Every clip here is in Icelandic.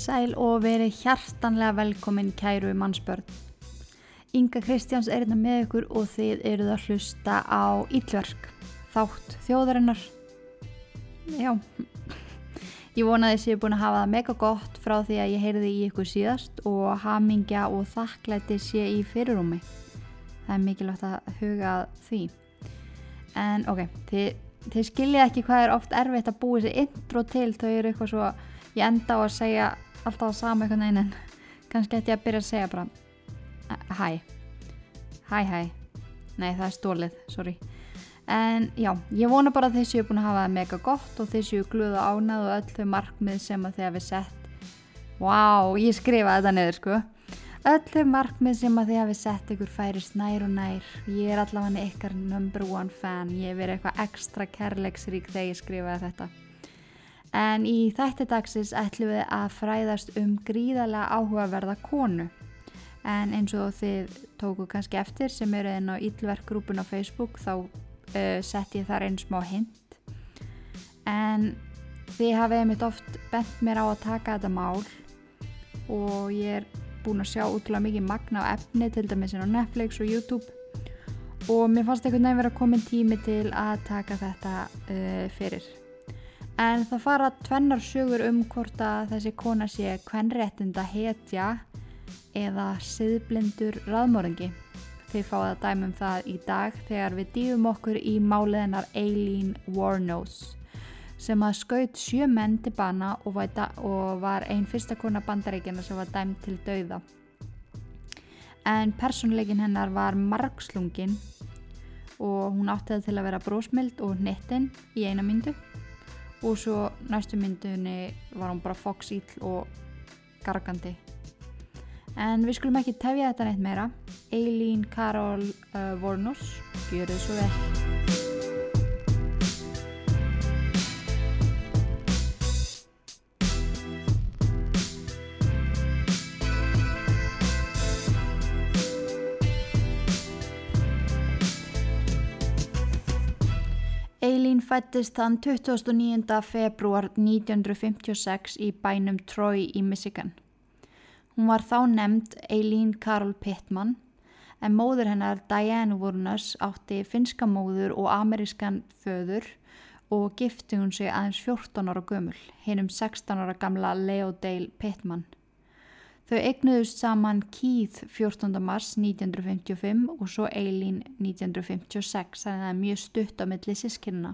Sæl og verið hjartanlega velkomin kæru mannsbörn. Inga Kristjáns er hérna með ykkur og þið eruð að hlusta á Íllverk, þátt þjóðarinnar. Já, ég vonaði að ég er búin að hafa það mega gott frá því að ég heyrði í ykkur síðast og hamingja og þakklæti sé í fyrirrúmi. Það er mikilvægt að huga því. En ok, þið, þið skiljið ekki hvað er oft erfitt að búið sér intro til, þau eru eitthvað svo ég enda á að segja alltaf sama einhvern veginn en kannski ætti ég að byrja að segja bara hæ. Hæ hæ. Nei það er stólið, sorry. En já, ég vona bara að þeir séu búin að hafa það mega gott og þeir séu gluða ánað og öll þau markmið sem að þeir hafi sett. Wow, ég skrifa þetta niður sko. Öll þau markmið sem að þeir hafi sett ykkur færist nær og nær. Ég er allavega ykkar number one fan. Ég er verið eitthvað ekstra kærleiksrík þegar ég skrifaði þetta en í þætti dagsins ætlum við að fræðast um gríðarlega áhugaverða konu. En eins og þið tóku kannski eftir sem eru inn á Íllverkgrúpun á Facebook þá uh, sett ég þar einn smá hint. En þið hafið mitt oft bent mér á að taka þetta mál og ég er búin að sjá útrúlega mikið magna á efni til dæmis á Netflix og YouTube. Og mér fannst veginn verið að koma tími til að taka þetta uh, fyrir En það fara tvennar sögur um hvort að þessi kona sé kvenréttinda hetja eða siðblindur raðmóringi. Þið fáið að dæmum það í dag þegar við dýfum okkur í máliðinar Eileen Warnose sem að skaut sjö menn til bana og var einn fyrsta kona bandaríkjana sem var dæmt til dauða. En personleikin hennar var margslungin og hún átti það til að vera brósmild og nettinn í eina myndu og svo næstu myndunni var hún bara foxíll og gargandi. En við skulum ekki tefja þetta neitt meira. Eileen Karol uh, Vornus gjör þið svo vel fættist þann 29. februar 1956 í bænum Troy í Michigan. Hún var þá nefnd Eileen Carol Pittman en móður hennar Diane Wurnas átti finska móður og amerískan föður og gifti hún sig aðeins 14 ára gömul, hinn um 16 ára gamla Leo Dale Pittman. Þau egnuðust saman Keith 14. mars 1955 og svo Eileen 1956, þannig að það er mjög stutt á milli sískinna.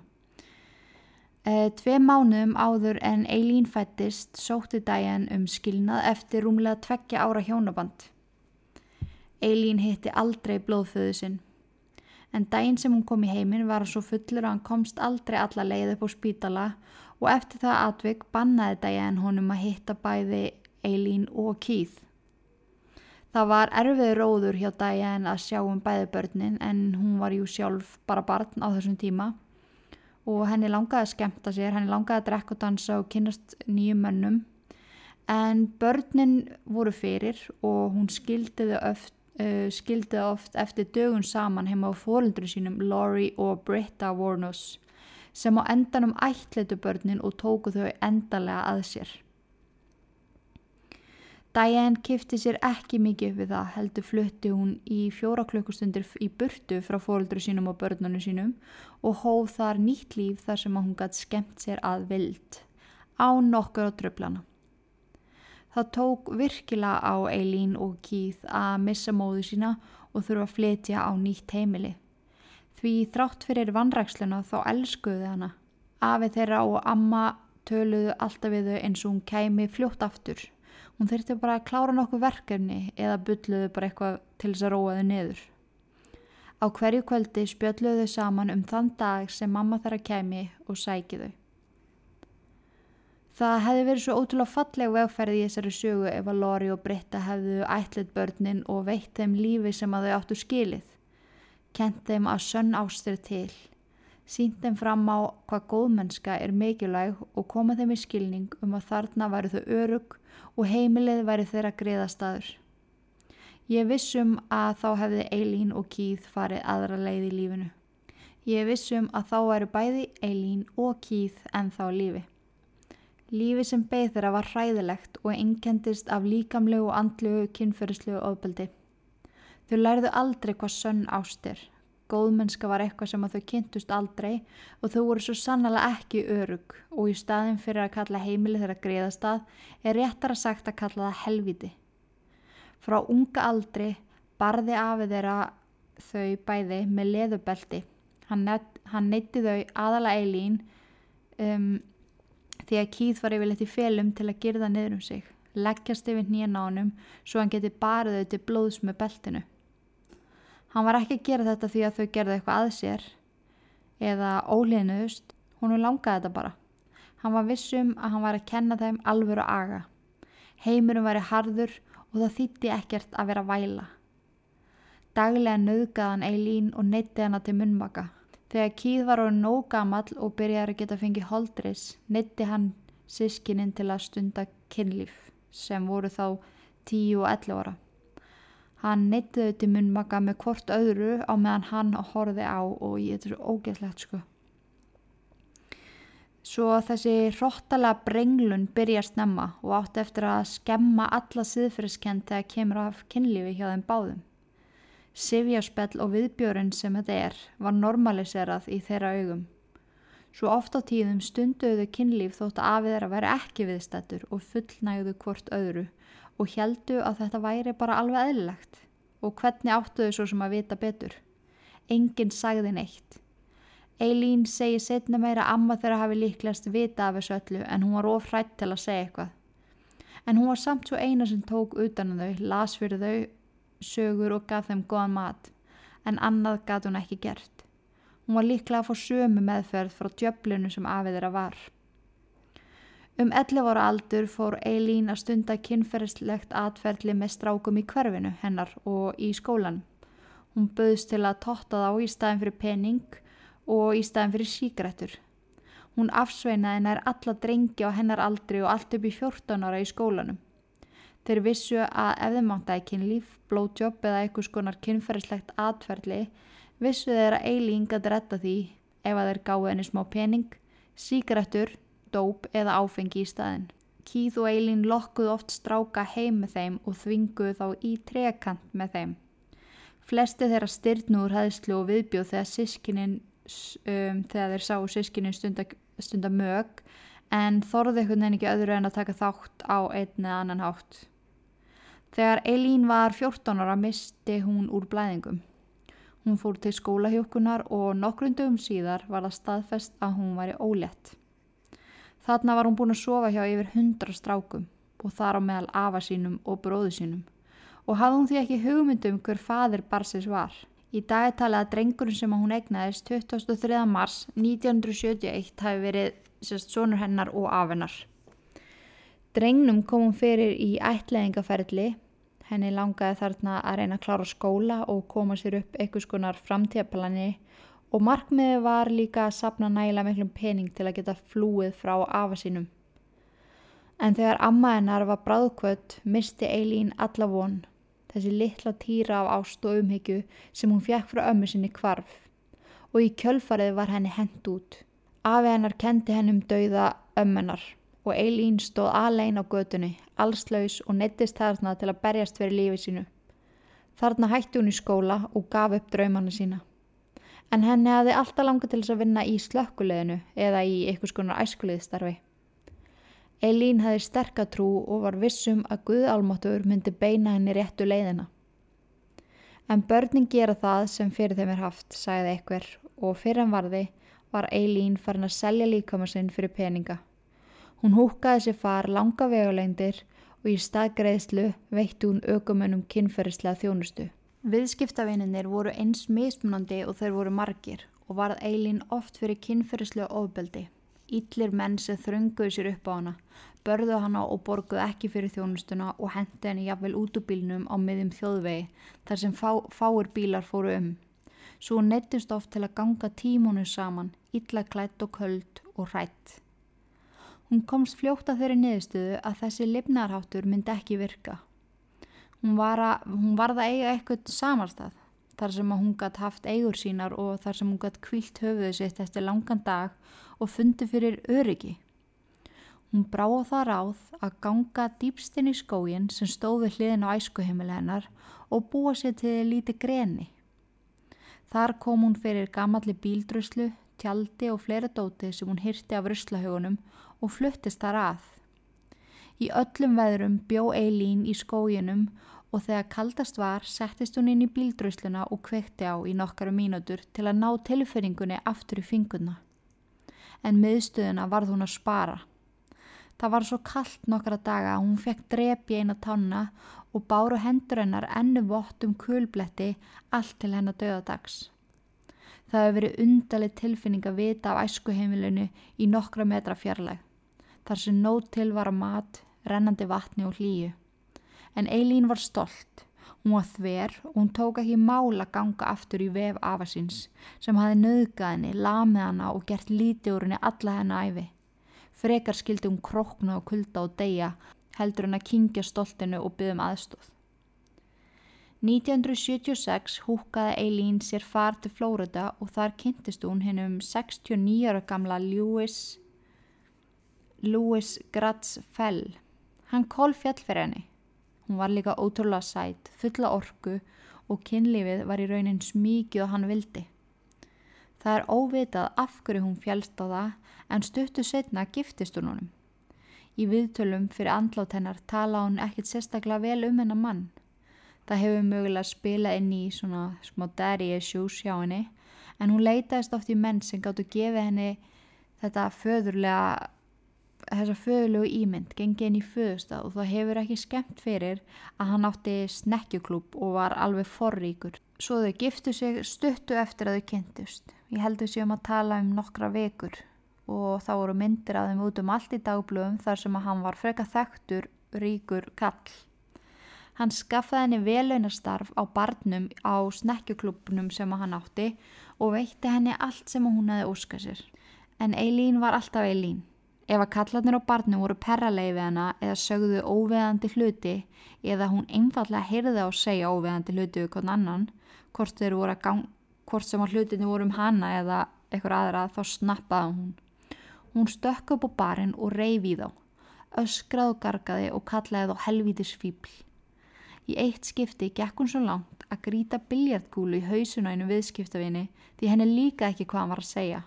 E, tvei mánuðum áður en Eileen fættist sótti Diane um skilnað eftir rúmlega tveggja ára hjónaband. Eileen hitti aldrei blóðföðu sinn. En daginn sem hún kom í heiminn var svo fullur að hann komst aldrei alla leið upp á spítala og eftir það atvik bannaði Diane honum að hitta bæði Eileen og Keith. Það var erfið róður hjá Diane að sjá um bæði börnin en hún var jú sjálf bara barn á þessum tíma og henni langaði að skemta sér, henni langaði að drekka og dansa og kynast nýjum mönnum en börnin voru fyrir og hún skildiði oft, uh, skildiði oft eftir dögun saman heima á fóröldru sínum Laurie og Britta Warnos sem á endanum ætlitu börnin og tóku þau endalega að sér. Diane kifti sér ekki mikið við það heldur flutti hún í fjóra klukkustundir í burtu frá fóröldru sínum og börnunum sínum og hóð þar nýtt líf þar sem hún gætt skemmt sér að vild á nokkur á tröflana. Það tók virkilega á Eileen og Keith að missa móðu sína og þurfa að flytja á nýtt heimili. Því þrátt fyrir vanræksluna þá elskuðu hana. Afið þeirra og amma töluðu alltaf við þau eins og hún kæmi fljótt aftur. Hún þurfti bara að klára nokkuð verkefni eða bylluðu bara eitthvað til þess að róa þau niður. Á hverju kvöldi spjölluðu þau saman um þann dag sem mamma þarf að kemi og sæki þau. Það hefði verið svo ótrúlega falleg vegferði í þessari sögu ef að Lori og Britta hefðu ætlit börnin og veitt þeim lífi sem að þau áttu skilið. Kent þeim að sönn ástur til. Sínt þeim fram á hvað góðmennska er mikilvæg og koma þeim í skilning um að þarna væru þau örug og heimilið væri þeirra greiðastadur. Ég vissum að þá hefði Eileen og Keith farið aðra leið í lífinu. Ég vissum að þá væru bæði Eileen og Keith en þá lífi. Lífi sem beð þeirra var hræðilegt og einkendist af líkamlegu og andlugu kynferðislu og ofbeldi. Þau lærðu aldrei hvað sönn ástir. Góðmennska var eitthvað sem að þau kynntust aldrei og þau voru svo sannlega ekki örug og í staðin fyrir að kalla heimili þeirra greiðastað er réttara sagt að kalla það helviti. Frá unga aldri barði afið þeirra þau bæði með leðubelti. Hann, hann neytti þau aðala eilín um því að Keith var yfirleitt í felum til að girða niður um sig, leggjast yfir nýjan ánum svo hann geti barið þau til blóðs með beltinu. Hann var ekki að gera þetta því að þau gerði eitthvað að sér eða óliðnuðust, hún langaði þetta bara. Hann var vissum að hann var að kenna þeim alvöru aga. Heimurum væri harður og það þýtti ekkert að vera væla. Daglega nöðgaðan Eileen og neytti hana til munmaka. Þegar Kíð var á nóg gamall og byrjaði að geta fengið holdris, nitti hann sískininn til að stunda kynlíf sem voru þá 10 og 11 ára. Hann neyttiði til munnmaka með hvort öðru á meðan hann horfiði á og ég er svo ógeðslegt sko. Svo þessi hróttalega brenglun byrja að snemma og átti eftir að skemma alla siðfyrirskend þegar kemur af kynlífi hjá þeim báðum. Sifjarspell og viðbjörn sem þetta er var normaliserað í þeirra augum. Svo oft á tíðum stunduðu kynlíf þótt að afið þeirra veri ekki viðstættur og fullnægðu hvort öðru og heldu að þetta væri bara alveg eðlilegt. Og hvernig áttuðu svo sem að vita betur? Enginn sagði neitt. Eilín segi setna meira amma þeirra hafi líklegast vita af þessu öllu en hún var ofrætt til að segja eitthvað. En hún var samt svo eina sem tók utan um þau, las fyrir þau sögur og gaf þeim góðan mat, en annað gaf hún ekki gert. Hún var líklega að fá sömu meðferð frá djöflinu sem afið þeirra var. Um 11 ára aldur fór Eileen að stunda kynferðislegt atferðli með strákum í hverfinu hennar og í skólan. Hún böðst til að totta þá í staðin fyrir pening og í staðin fyrir síkrettur. Hún afsveinaði nær alla drengi á hennar aldri og allt upp í 14 ára í skólanum. Þeir vissu að ef þeim áttaði kynlíf, blowjob eða einhvers konar kynferðislegt atferðli, vissu þeir að Eileen gæti retta því ef að þeir gáði henni smá pening, síkaretur, dóp eða áfengi í staðin. Keith og Eileen lokkuð oft stráka heim með þeim og þvinguð þá í trekant með þeim. Flesti þeirra styrnur hæðslu og viðbjóð þegar sískinin, um, þegar þeir sáu sískinin stunda, stunda mög en þorði einhvern veginn ekki öðru en að taka þátt á einn eða annan hátt. Þegar Elín var 14 ára misti hún úr blæðingum. Hún fór til skólahjókunar og nokkrundum síðar var það staðfest að hún væri ólétt. Þarna var hún búin að sofa hjá yfir hundra strákum og þar á meðal afa sínum og bróðu sínum og hafði hún því ekki hugmyndum hver fadir Barsis var. Í dag er talið að drengurinn sem hún egnaðist 23. mars 1971 hafi verið sérst sonur hennar og afennar. Drengnum kom hún fyrir í ætleðingaferðli Henni langaði þarna að reyna að klára skóla og koma sér upp einhvers konar framtíðapalani og markmiði var líka að sapna næla miklum pening til að geta flúið frá afa sínum. En þegar amma hennar var bráðkvött misti Eilín alla von, þessi litla týra af ást og umhyggju sem hún fjekk frá ömmu sinni kvarf og í kjölfarið var henni hend út. Afi hennar kendi hennum dauða ömmennar og Eilín stóð alein á götunni, allslaus og nettist þarna til að berjast fyrir lífi sínu. Þarna hætti hún í skóla og gaf upp draumana sína. En henni hafði alltaf langað til þess að vinna í slökkuleginu eða í einhvers konar æskuliðstarfi. Eilín hafði sterkatrú og var vissum að Guðálmáttur myndi beina henni réttu leiðina. En börnin gera það sem fyrir þeim er haft, sagði einhver og fyrir hann varði var Eilín farin að selja líkamarsinn fyrir peninga. Hún húkaði sér far langa vegulegndir og í staðgreðslu veitti hún aukumönnum kynferðislega þjónustu. Viðskiptavininir voru eins mismunandi og þeir voru margir og varð Eilín oft fyrir kynferðislega ofbeldi. Ítlir menn sem þrönguðu sér upp á hana, börðu hana og borguðu ekki fyrir þjónustuna og hendi henni jafnvel út úr bílnum á miðjum þjóðvegi þar sem fá, fáir bílar fóru um. Svo neittist oft til að ganga tímunu saman, ítla klætt og köld og hrætt. Hún komst fljótt að þeirri niðurstöðu að þessi lifnarháttur myndi ekki virka. Hún var að, hún var að eiga eitthvað samarstað þar sem hún gætt haft eigur sínar og þar sem hún gætt kvílt höfuðu sitt eftir langan dag og fundi fyrir öryggi. Hún brá á það ráð að ganga dýpstinn í skógin sem stóði hliðin á æskuheimili hennar og búa sér til lítið greni. Þar kom hún fyrir gamalli bíldröslu, tjaldi og fleira dóti sem hún hyrti af ruslahögunum og fluttist þar að. Í öllum veðrum bjó Eilín í skóginum og þegar kaldast var settist hún inn í bíldrösluna og kvekti á í nokkara mínútur til að ná tilferingunni aftur í fingurna. En miðstöðuna varð hún að spara. Það var svo kallt nokkara daga að hún fekk drepi eina tanna og báru hendur hennar ennu vott um kulbletti allt til hennar döðadags. Það hefur verið undalig tilfinning að vita af æskuheimilinu í nokkra metra fjarlæg. Þar sem nót til var að mat, rennandi vatni og hlýju. En Eilín var stolt. Hún var þver og hún tók ekki mála ganga aftur í vef afasins sem hafi nöðgað henni, lamið hana og gert lítið úr henni alla henni æfi. Frekar skildi hún krokna og kulda og deyja heldur henn að kingja stoltinu og byggðum aðstóð. 1976 húkaði Eileen sér far til Flórida og þar kynntist hún hinn um 69 ára gamla Lewis, Lewis Gratz Fell. Hann kól fjall fyrir henni. Hún var líka ótrúlega sætt, fulla orku og kynlífið var í raunin smíkið og hann vildi. Það er óvitað af hverju hún fjálst á það en stuttu setna giftist hún honum. Í viðtölum fyrir andlátt hennar tala hún ekkit sérstaklega vel um hennar mann. Það hefur mögulega spilað inn í svona smá daddy issues hjá henni en hún leitaðist oft í menn sem gáttu gefið henni þetta föðurlega, þessa föðurlegu ímynd, gengið inn í föðustaf og það hefur ekki skemmt fyrir að hann átti snekkjuklúp og var alveg forríkur. Svo þau giftu sig stuttu eftir að þau kynntust. Ég heldur sér um að tala um nokkra vekur og þá voru myndir af þeim út um allt í dagblöðum þar sem að hann var freka þekktur, ríkur kall. Hann skaffaði henni velaunarstarf á barnum á snekkjuklubnum sem hann átti og veitti henni allt sem hún hefði óskað sér. En Eilín var alltaf Eilín. Ef að kallarnir á barnum voru perralegi við hana eða sögðu óveðandi hluti eða hún einfallega heyrði á að segja óveðandi hluti við konn annan, hvort, gang, hvort sem að hlutinu voru um hana eða eitthvað aðra þá snappaði hún. Hún stökk upp á barinn og reyfi þá, öskrað og gargaði og kallaði þá helvítis fíbl. Í eitt skipti gekk hún svo langt að gríta biljartkúlu í hausuna einu viðskiptavinni því henni líka ekki hvað hann var að segja.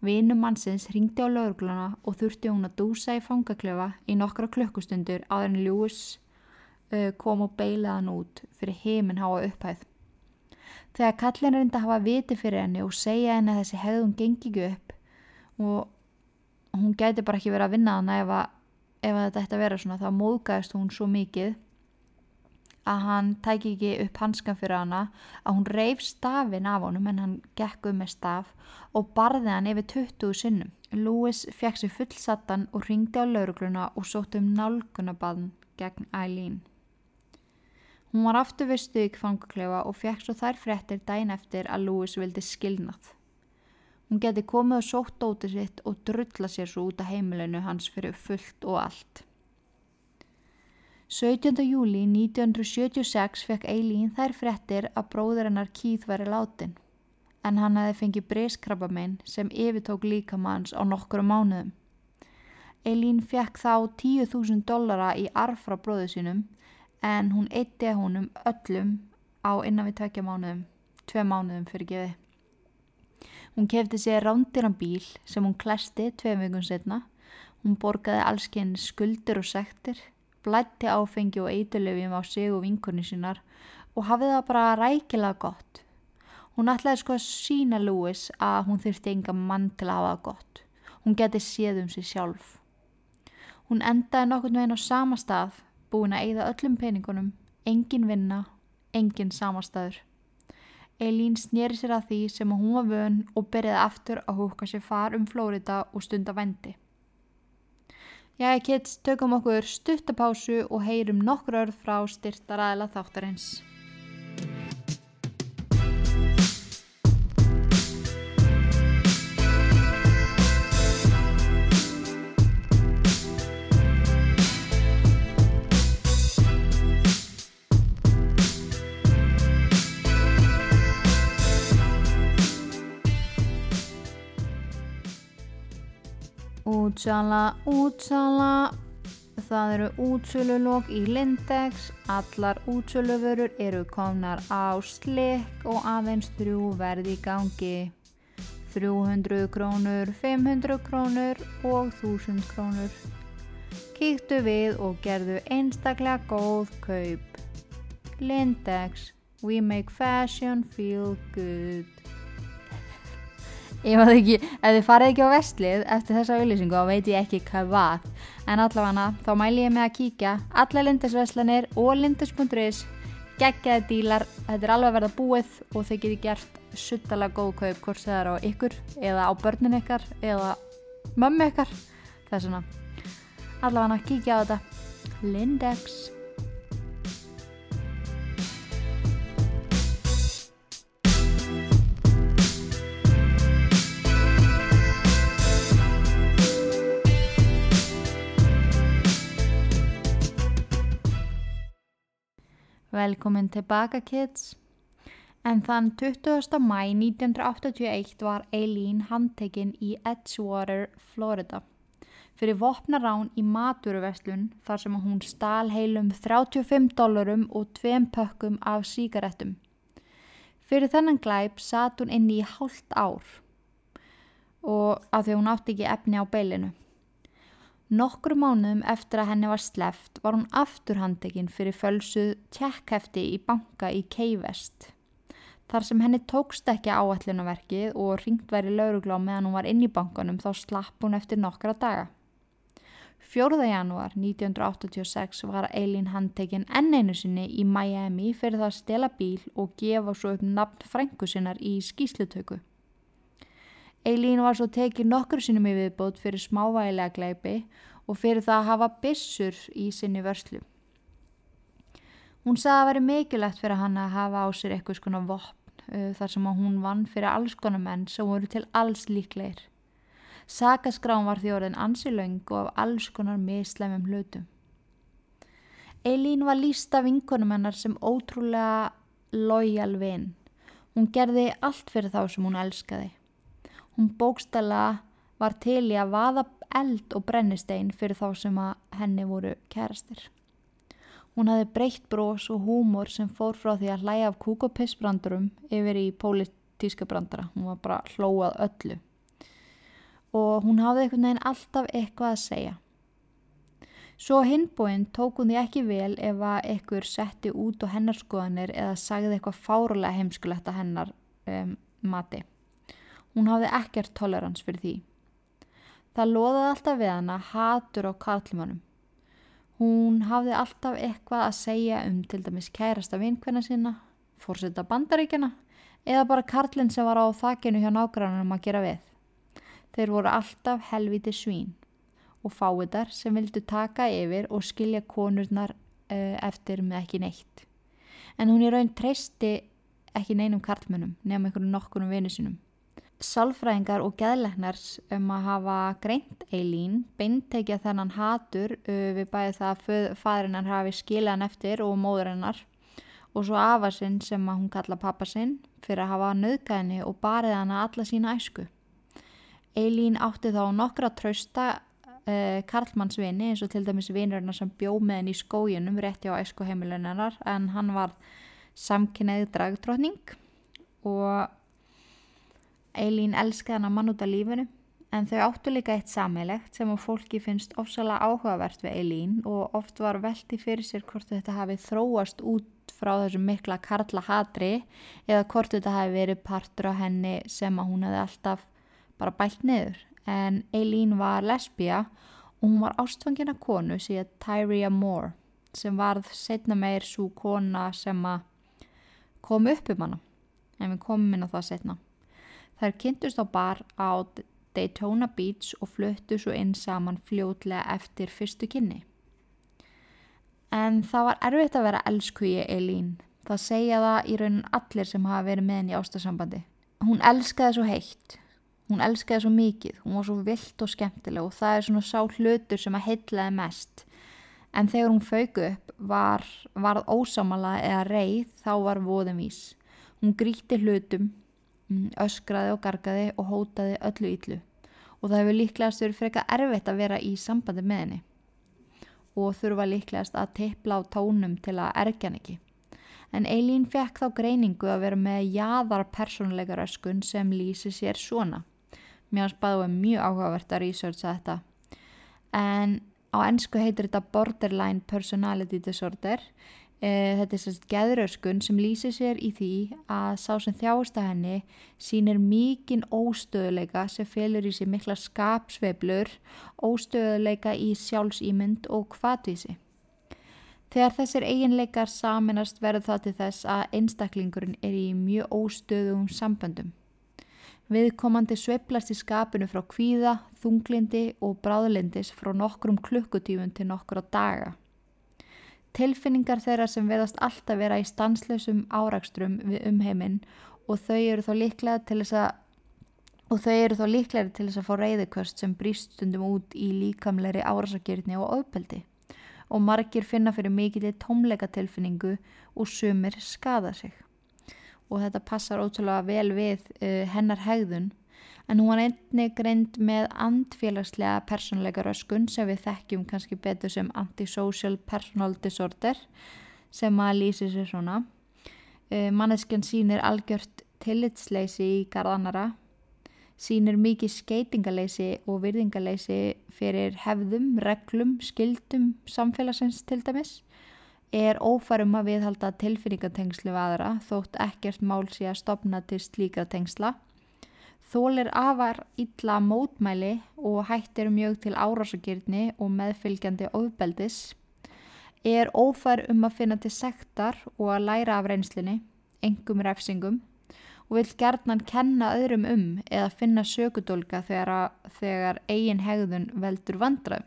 Vinum mannsins ringdi á laurugluna og þurfti hún að dúsa í fangaklefa í nokkra klökkustundur en Lewis uh, kom og beilaði hann út fyrir heiminn háa upphæð. Þegar kallin reyndi að hafa viti fyrir henni og segja henni að þessi hegðun gengi ekki upp og hún gæti bara ekki verið að vinna þannig ef, ef þetta ætti að vera svona þá móðgæðist hún svo mikið að hann tæki ekki upp hanskan fyrir hana að hún reif stafin af honum en hann gekk um með staf og barði hann yfir 20 sinnum. Lewis fekk sér fullsattan og ringdi á laurugluna og sótt um nálgunabaðn gegn Eileen. Hún var aftur við stug fangaklefa og fekk svo þær frettir dæin eftir að Lewis vildi skilnað. Hún geti komið og sótt dótið sitt og drulla sér svo út af heimilinu hans fyrir fullt og allt. 17. júli 1976 fekk Eileen þær frettir að bróður hennar Keith væri látin en hann hefði fengið breyskrabbamein sem yfirtók líkamanns á nokkru mánuðum. Eileen fekk þá 10.000 dollara í arf frá bróðu sínum en hún eitti húnum öllum á innan við tvekja mánuðum, tvei mánuðum fyrir gefi. Hún kefti sér rándiran bíl sem hún klæsti tveim vikun setna. Hún borgaði allsken skuldir og sektir blætti áfengi og eiturlefjum á sig og vinkunni sínar og hafið það bara rækilega gott. Hún ætlaði sko að sína Lewis að hún þurfti enga mann til að hafa það gott. Hún geti séð um sig sjálf. Hún endaði nokkurn veginn á sama stað, búin að eigða öllum peningunum, engin vinna, engin samastæður. Eileen snýri sér að því sem hún var vön og byrjaði aftur að húka sér far um Flórida og stunda vendi. Jæja kids, tökum okkur stuttapásu og heyrum nokkur örð frá styrtaræðila þáttarins. útsala, útsala. Það eru útsölulokk í Lindex. Allar útsöluvörur eru komnar á slikk og aðeins þrjú verði í gangi. 300 krónur, 500 krónur og 1000 krónur. Kíktu við og gerðu einstaklega góð kaup. Lindex We make fashion feel good. Ég maður ekki, ef þið farið ekki á vestlið eftir þessa auðlýsingu þá veit ég ekki hvað var. En allavega þá mæl ég með að kíkja alla lindisveslanir og lindis.is geggjaði dílar, þetta er alveg verið að búið og þið getur gert suttalega góð kaup hvort það er á ykkur eða á börnin ykkar eða mömmu ykkar. Það er svona, allavega kíkja á þetta. Lindex. Velkomin tilbaka kids. En þann 20. mæ 1981 var Eileen handtekinn í Edgewater, Florida fyrir vopnarán í maturuvestlun þar sem hún stál heilum 35 dólarum og tveim pökkum af síkaretum. Fyrir þennan glæp satt hún inn í hálft ár og af því hún átti ekki efni á beilinu. Nokkru mánuðum eftir að henni var sleft var hún afturhandekinn fyrir fölsuð tjekkhefti í banka í K-Vest. Þar sem henni tókst ekki áallunaverkið og ringt væri lauruglá meðan hún var inn í bankanum þá slapp hún eftir nokkra daga. 4. janúar 1986 var Eileen handtekinn enn einu sinni í Miami fyrir það að stela bíl og gefa svo upp nafn frængu sinnar í skýslutöku. Eileen var svo tekið nokkur sinnum í viðbót fyrir smávægilega gleipi og fyrir það að hafa bissur í sinni vörslu. Hún sagði að veri mikilvægt fyrir hann að hafa á sér eitthvað skona vopn uh, þar sem hún vann fyrir alls konar menn sem voru til alls líklegir. Sakaskrán var því orðin ansilöng og af alls konar mislemum hlutum. Eileen var lísta vinkonum hennar sem ótrúlega lojal vinn. Hún gerði allt fyrir þá sem hún elskaði. Hún bókstala var til í að vaða eld og brennistein fyrir þá sem að henni voru kærastir. Hún hafði breytt brós og húmor sem fór frá því að hlæja af kúk og pissbrandurum yfir í pólitíska brandara. Hún var bara hlóað öllu. Og hún hafði einhvern veginn alltaf eitthvað að segja. Svo hinbóinn tók hún því ekki vel ef að einhver setti út á hennar skoðanir eða sagði eitthvað fárulega heimskulegt að hennar um, mati. Hún hafði ekkert tolerans fyrir því. Það loðaði alltaf við hana hatur á karlmannum. Hún hafði alltaf eitthvað að segja um til dæmis kærasta vinkvenna sína, fórsetta bandaríkjana eða bara karlinn sem var á þakkinu hjá nágrannum að gera við. Þeir voru alltaf helviti svín og fáiðar sem vildu taka yfir og skilja konurnar uh, eftir með ekki neitt. En hún í raun treysti ekki neinum karlmennum nefnum einhvern nokkunum vinnu sinum. Sálfræðingar og geðleiknars um að hafa greint Eileen beintekja þennan hatur uh, við bæði það að fæðurinnar hafi skilaðan eftir og móðurinnar og svo afasinn sem að hún kalla pappasinn fyrir að hafa nöðgæðinni og barið hana alla sína æsku. Eileen átti þá nokkra trausta uh, karlmannsvini eins og til dæmis vinurinn sem bjó með henni í skójunum rétti á æsku heimiluninnar en hann var samkynneið dragtrótning og Eileen elskaði hann að mann út af lífinu en þau áttu líka eitt samilegt sem að fólki finnst ofsalega áhugavert við Eileen og oft var veldi fyrir sér hvort þetta hafi þróast út frá þessum mikla karla hatri eða hvort þetta hafi verið partur á henni sem að hún hefði alltaf bara bælt niður. En Eileen var lesbija og hún var ástfangina konu síðan Tyria Moore sem varð setna meir svo kona sem að kom upp um hana en við komum inn á það setna. Þær kynntust á bar á Daytona Beach og fluttu svo inn saman fljótlega eftir fyrstu kynni. En það var erfitt að vera elskuji Eileen. Það segja það í raunin allir sem hafa verið með henni ástasambandi. Hún elskaði svo heitt. Hún elskaði svo mikið. Hún var svo vilt og skemmtileg og það er svona sá hlutur sem að heitlaði mest. En þegar hún fauku upp var, varð ósamala eða reið þá var voðum vís. Hún gríti hlutum öskraði og gargaði og hótaði öllu yllu og það hefur líklegast verið freka erfitt að vera í sambandi með henni og þurfa líklegast að teipla á tónum til að ergjan ekki. En Eileen fekk þá greiningu að vera með jáðar persónuleika röskun sem lýsi sér svona. Mér spæðu um mjög áhugavert að researcha þetta. En á ennsku heitir þetta borderline personality disorder Eh, þetta er sérst geðröskun sem lýsir sér í því að sá sem þjáist að henni sínir mikinn óstöðuleika sem felur í sig mikla skapsveiflur, óstöðuleika í sjálfsýmynd og kvatvísi. Þegar þessir eiginleikar saminast verður það til þess að einstaklingurinn er í mjög óstöðum samböndum. Viðkomandi sveiflast í skapinu frá kvíða, þunglindi og bráðlindis frá nokkrum klukkutífun til nokkura daga. Tilfinningar þeirra sem verðast alltaf vera í stanslösum árakstrum við umheiminn og þau eru þá líklega til þess að og þau eru þá líklega til þess að fá reyðuköst sem brýst stundum út í líkamleiri árasakirni og ofbeldi. Og margir finna fyrir mikill tómleika tilfinningu og sumir skada sig. Og þetta passar ótrúlega vel við uh, hennar hegðun en hún var einni greind með andfélagslega persónleika röskun sem við þekkjum kannski betur sem antisocial personal disorder sem að lýsi sér svona. Uh, Manneskjan sínir algjört tillitsleysi í garðanara, sínir mikið skeitingaleysi og virðingaleysi fyrir hefðum, reglum, skildum samfélagsins til dæmis, er ófærum að viðhalda tilfinningatengslu aðra þótt ekkert mál sé að stopna til slíka tengsla Þólir afar illa mótmæli og hættir mjög til árásagirni og meðfylgjandi ofbeldis, er ófær um að finna til sektar og að læra af reynslinni, engum refsingum og vil gerðnan kenna öðrum um eða finna sökudólka þegar, þegar eigin hegðun veldur vandrað.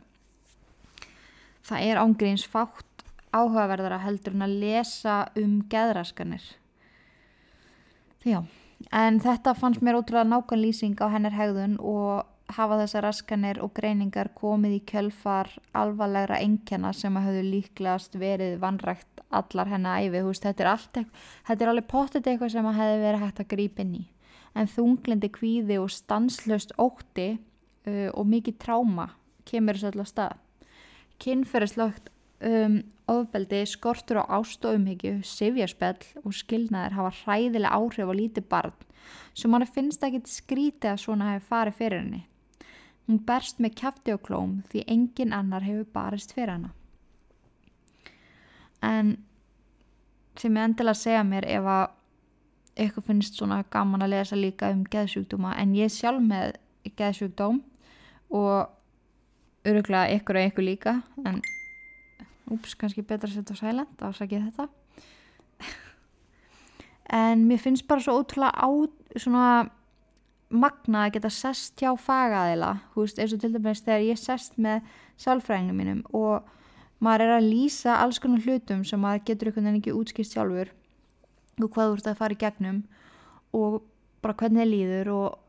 Það er ángríns fátt áhugaverðara heldur en að lesa um geðraskanir. Því já en þetta fannst mér ótrúlega nákvæm lýsing á hennar hegðun og hafa þessar raskanir og greiningar komið í kjölfar alvarlegra engjana sem að hafðu líklegast verið vanrægt allar hennar æfi, veist, þetta er allt þetta er alveg pottet eitthvað sem að hefði verið hægt að grípa inn í. En þunglindi kvíði og stanslöst ótti uh, og mikið tráma kemur þessu allar stað. Kynferðislögt um, ofbeldi, skortur á ást og umhyggju, sifjarspell og skilnaðir hafa hræðilega áhrif á lítið barn sem mann finnst ekki skrítið að svona hefur farið fyrir henni. Hún berst með kæfti og klóm því engin annar hefur barist fyrir hana. En sem ég endilega segja mér ef að eitthvað finnst svona gaman að lesa líka um geðsjúkdóma en ég sjálf með geðsjúkdóm og öruglega ykkur og ykkur líka en úps, kannski betra að setja á silent ásakið þetta. En mér finnst bara svo ótrúlega á svona magna að geta sest hjá fagaðila veist, eins og til dæmis þegar ég sest með sálfræðingum mínum og maður er að lýsa alls konar hlutum sem maður getur einhvern veginn ekki útskýst sjálfur og hvað þú ert að fara í gegnum og bara hvernig það líður og,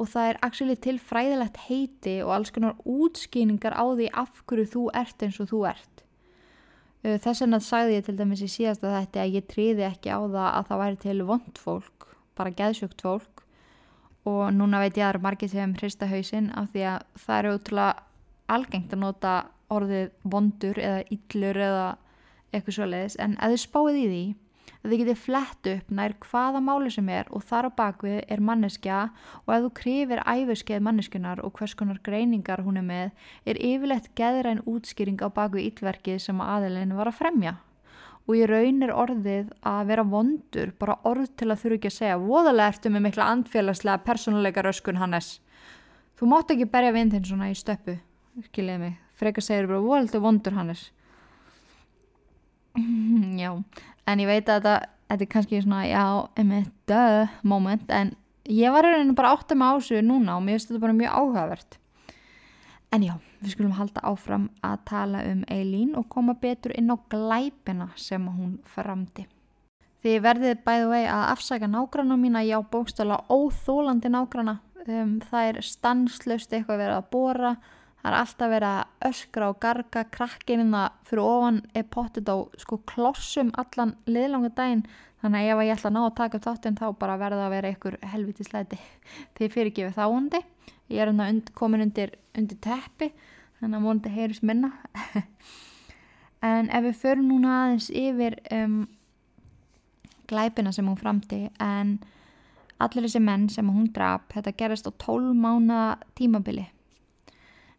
og það er actually til fræðilegt heiti og alls konar útskýningar á því af hverju þú ert eins og þú ert þess vegna sagði ég til dæmis í síðasta þetta að ég tríði ekki á það að það væri til vond fólk, bara geðsjökt fólk. Og núna veit ég að það eru margir sem hrista hausinn af því að það eru útrúlega algengt að nota orðið vondur eða yllur eða eitthvað svo leiðis en að þið spáið í því að þið getið flett upp nær hvaða máli sem er og þar á bakvið er manneskja og ef þú krifir æfiskeið manneskunar og hvers konar greiningar hún er með er yfirlegt geðræn útskýring á bakvið yllverkið sem aðeilin var að fremja. Og ég raunir orðið að vera vondur bara orð til að þurfu ekki að segja voðalega ertu með mikla andfélagslega persónuleika röskun Hannes. Þú mátt ekki berja vindin svona í stöppu skiljiði mig, frekar segir bara voðalega vondur Hannes. Já, en ég veit að þetta, þetta er kannski svona já, emitt, duh moment, en ég var reyna bara átt með ásöðu núna og mér finnst þetta bara mjög áhugavert. En já, við skulum halda áfram að tala um Eileen og koma betur inn á glæpina sem hún framdi. Því verðið bæðu vei að afsaka nágrana mína já, bókstala óþólandi nágrana um, það er stanslust eitthvað verið að bóra það er alltaf verið að öskra og garga krakkinina fyrir ofan er pottit á sko klossum allan liðlanga daginn. Þannig að ef ég ætla að ná að taka upp þáttinn þá bara verða að vera einhver helviti slæti þegar fyrirgefið þáundi ég er hérna und, komin undir, undir teppi þannig að vonandi heyris minna. En ef við förum núna aðeins yfir um, glæpina sem hún framti en allir þessi menn sem hún draf þetta gerist á 12 mánu tímabili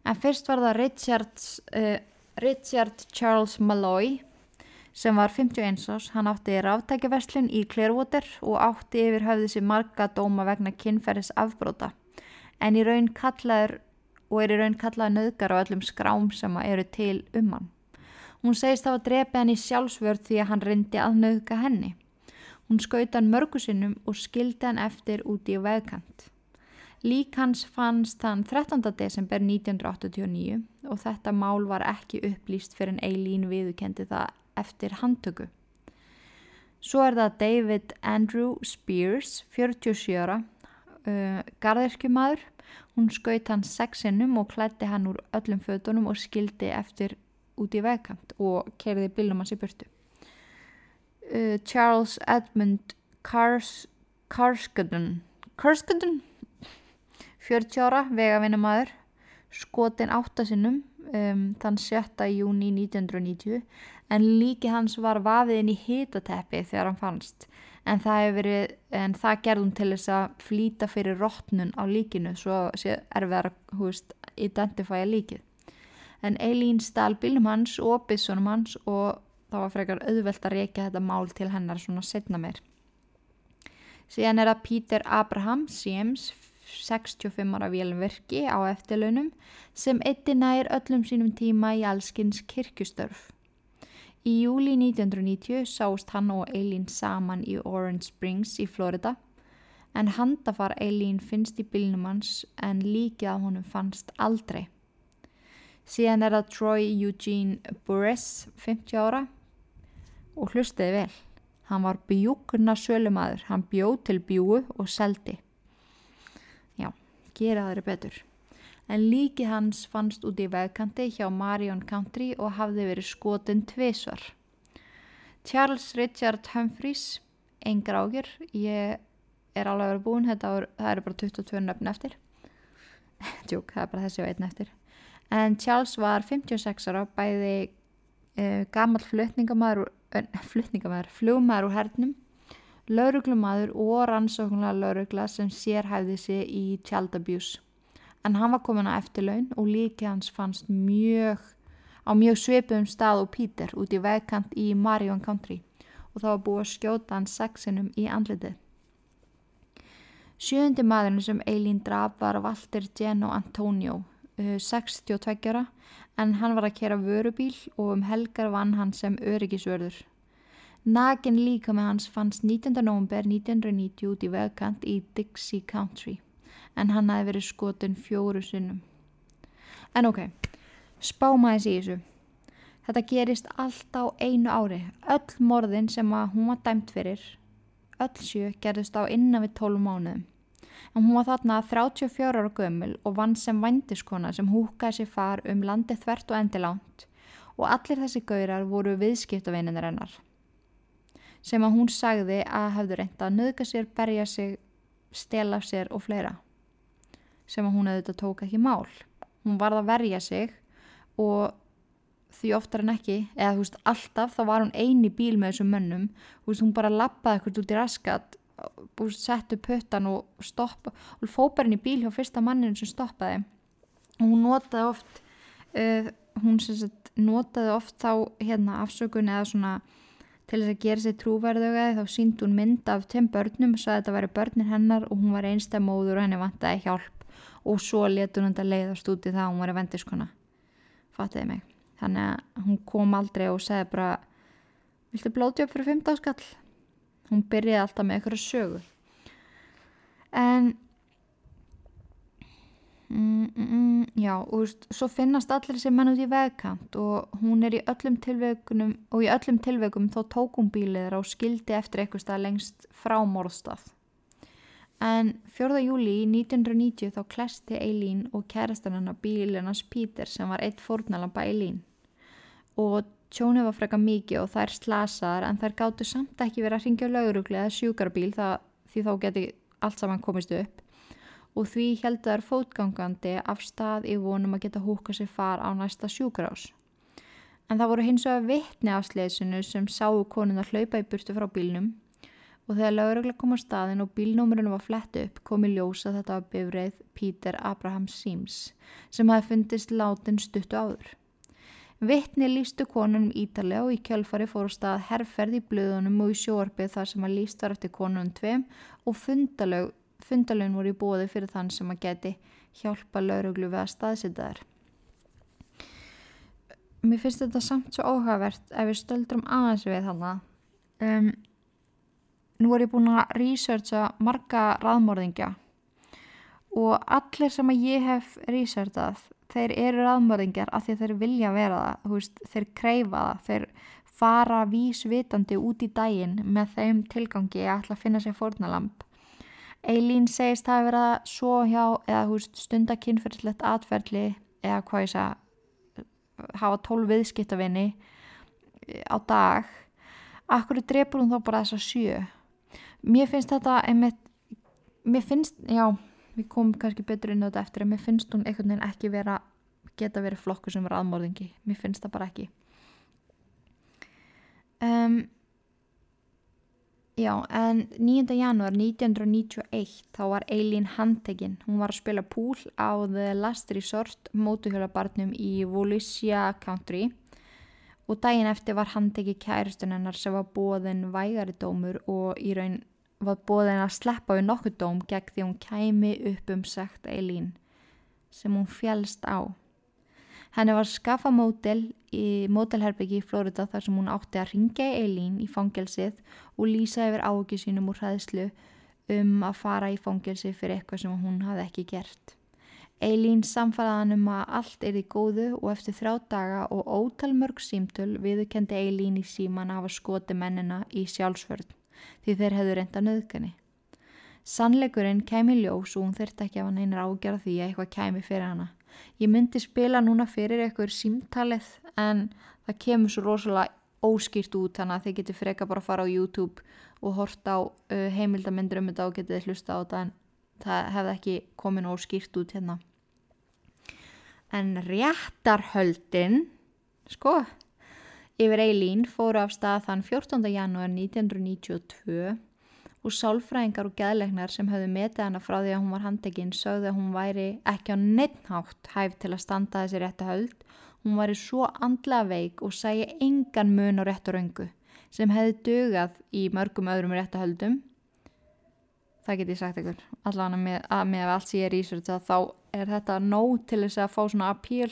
en fyrst var það Richard, uh, Richard Charles Malloy sem var 51 ás, hann átti ráftækjaverslun í Clearwater og átti yfir höfði sér marga dóma vegna kynferðis afbróta en í raun kallaður og er í raun kallaður nöðgar á öllum skrám sem eru til um hann. Hún segist það að drepa hann í sjálfsvörð því að hann reyndi að nöðga henni. Hún skauta hann mörgu sinnum og skildi hann eftir úti í vegkant. Lík hans fannst þann 13. desember 1989 og þetta mál var ekki upplýst fyrir en Eileen viðukendi það eftir handtöku. Svo er það David Andrew Spears, 47 ára, uh, garðirkjumadur. Hún skaut hann sexinnum og klætti hann úr öllum fötunum og skildi eftir út í vegkant og kerði bílum hans í burtu. Uh, Charles Edmund Kars, Karskadun, Karskadun, 40 ára, vegavinnamadur, skotin áttasinnum um, þann 7. júni 1990 en líki hans var vafið inn í hitateppi þegar hann fannst en það, verið, en það gerðum til þess að flýta fyrir rótnun á líkinu svo er við að identifæja líkið. En Eileen stál bílum hans og bissunum hans og það var frekar auðvelt að reyka þetta mál til hennar svona setna meir. Síðan er það Peter Abraham Siems 65 ára vélverki á eftirlaunum sem eitti nær öllum sínum tíma í allskins kirkustörf. Í júli 1990 sást hann og Eileen saman í Orange Springs í Florida en handafar Eileen finnst í bylnum hans en líkið af honum fannst aldrei. Síðan er það Troy Eugene Burress, 50 ára og hlustiði vel. Hann var bjúkurna sölumadur, hann bjóð til bjúu og seldi. Gera þeirri betur en líki hans fannst út í vegkanti hjá Marion Country og hafði verið skotin tvísvar. Charles Richard Humphreys, engar ágjur, ég er alveg verið búin, er, það eru bara 22 nöfn eftir. Tjók, það er bara þessi og einn eftir. En Charles var 56 ára, bæði uh, gammal flutningamæður, flutningamæður, flugmæður úr hernum, lauruglumæður og rannsóknulega laurugla sem sérhæfði sig í child abuse en hann var komin á eftirlaun og líki hans fannst mjög á mjög sveipum stað og Pítur út í vegkant í Marion Country og það var búið að skjóta hann sexinum í andlitið. Sjöndi maðurinn sem Eileen draf var Walter Geno Antonio, 62 uh, ára, en hann var að kera vörubíl og um helgar vann hann sem öryggisvörður. Nagin líka með hans fannst 19. november 1990 út í vegkant í Dixie Country en hann hafi verið skotin fjóru sinnum. En ok, spámaðis í þessu. Þetta gerist allt á einu ári. Öll morðin sem hún var dæmt fyrir, öll sjö gerist á innan við 12 mánuðum. En hún var þarna 34 ára gömul og vann sem vandiskona sem húkaði sér far um landi þvert og endilánt og allir þessi gaurar voru viðskiptavinnir hennar. Sem að hún sagði að hefðu reynda að nöðga sér, berja sig, stela sér og fleira sem hún auðvitað tók ekki mál. Hún varð að verja sig og því oftar en ekki, eða þú veist alltaf þá var hún eini bíl með þessum mönnum þú veist hún bara lappaði ekkert út í raskat búið settu puttan og stoppa og fóð henni bíl hjá fyrsta manninu sem stoppaði og hún notaði oft uh, hún sagt, notaði oft þá hérna afsökun eða svona til þess að gera sér trúverðuga þá sínd hún mynd af tveim börnum og sagði að þetta væri börnin hennar og hún var einstað móður og henni vantaði hjálp. Og svo letur hún þetta leiðast út í það að hún var í vendiskona. Fattiði mig. Þannig að hún kom aldrei og segði bara viltu blóti upp fyrir 15 skall? Hún byrjaði alltaf með eitthvað sögu. En mm, mm, mm, já og veist, svo finnast allir sem menn út í vegkant og hún er í öllum tilveikunum og í öllum tilveikum þá tókum bíliðra og skildi eftir eitthvað stað lengst frá morðstað En 4. júli í 1990 þá klesti Eileen og kærastan hann að bílinans Pítur sem var eitt fórnalampa Eileen. Og tjónu var freka mikið og þær slasaðar en þær gáttu samt ekki verið að ringja lauruglega sjúkarbíl það, því þá geti allt saman komist upp. Og því heldur þær fótgangandi af stað í vonum að geta húka sér far á næsta sjúkrás. En það voru hins vegar vittni af sleðsunu sem sáu konun að hlaupa í burtu frá bílnum og þegar lauruglega kom á staðin og bílnúmurinn var flett upp kom í ljósa þetta að bifreið Peter Abraham Sims sem hafi fundist látin stuttu áður. Vittni lístu konunum ítalega og í kjölfari fór á stað herrferð í blöðunum og í sjóarpið þar sem að líst var eftir konunum tveim og fundalögn voru í bóði fyrir þann sem að geti hjálpa lauruglu við að staðsita þær. Mér finnst þetta samt svo óhagvert ef við stöldrum aðeins við þannig. Um, nú er ég búin að researcha marga raðmörðingja og allir sem að ég hef researchað þeir eru raðmörðingjar af því þeir vilja vera það veist, þeir kreifa það, þeir fara vísvitandi út í daginn með þeim tilgangi að ætla að finna sér fórnalamp Eilín segist það að vera svo hjá eða stundakinnferðslegt atferðli eða hvað ég sagði hafa tólf viðskiptavinni á dag. Akkur drefur hún þá bara þess að sjö? Mér finnst þetta einmitt, mér finnst, já við komum kannski betur inn á þetta eftir en mér finnst hún einhvern veginn ekki vera geta verið flokku sem er aðmörðingi mér finnst það bara ekki. Um, já en 9. janúar 1991 þá var Eileen handtekinn hún var að spila púl á The Last Resort mótuhjólabarnum í Volusia Country og daginn eftir var handtekið kæristunennar sem var bóðin vægari dómur og í raun var bóðin að sleppa við nokkuð dóm gegn því hún kæmi upp um sagt Eileen sem hún fjælst á. Henni var skaffa mótel í mótelherbyggi í Florida þar sem hún átti að ringja í Eileen í fangelsið og lýsa yfir áökju sínum úr hræðslu um að fara í fangelsið fyrir eitthvað sem hún hafði ekki gert. Eileen samfaraðan um að allt er í góðu og eftir þrjá daga og ótal mörg símtöl viðkendi Eileen í síman að hafa skoti mennina í sjálfsvörð því þeir hefðu reynda nöðgani. Sannleikurinn kemi ljós og hún þurfti ekki að hann einar ágjara því að eitthvað kemi fyrir hana. Ég myndi spila núna fyrir eitthvað símtalið en það kemur svo rosalega óskýrt út þannig að þið getur freka bara að fara á YouTube og horta á uh, heimildamindur um þetta og getið hlusta á þetta en það hefði ekki komin óskýrt út hérna. En réttarhöldin, sko, Yfir Eilín fóru af stað þann 14. janúar 1992 og sálfræðingar og gæðlegnar sem höfðu metið hana frá því að hún var handekinn sögðu að hún væri ekki á neittnátt hæf til að standa þessi réttu höld. Hún væri svo andlega veik og sæi engan mun á réttu röngu sem hefði dögað í mörgum öðrum réttu höldum. Það get ég sagt ykkur, allavega með, með allt sem ég er í þá er þetta nóg til þess að fá svona apíl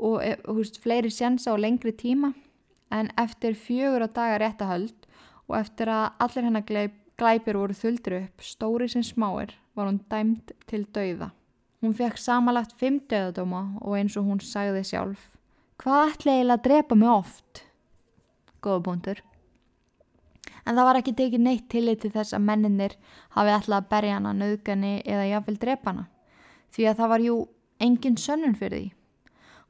og eh, húst, fleiri sjansa og lengri tíma en eftir fjögur á daga réttahöld og eftir að allir hennar glæp, glæpir voru þuldur upp, stóri sem smáir, var hún dæmt til dauða. Hún fekk samalagt fimm döðadóma og eins og hún sagði sjálf Hvað ætla eiginlega að drepa mig oft? Góða búndur. En það var ekki tekið neitt tillit til þess að menninir hafi ætlað að berja hana, nöðgani eða jáfnvel drepa hana. Því að það var jú engin sönnun fyrir því.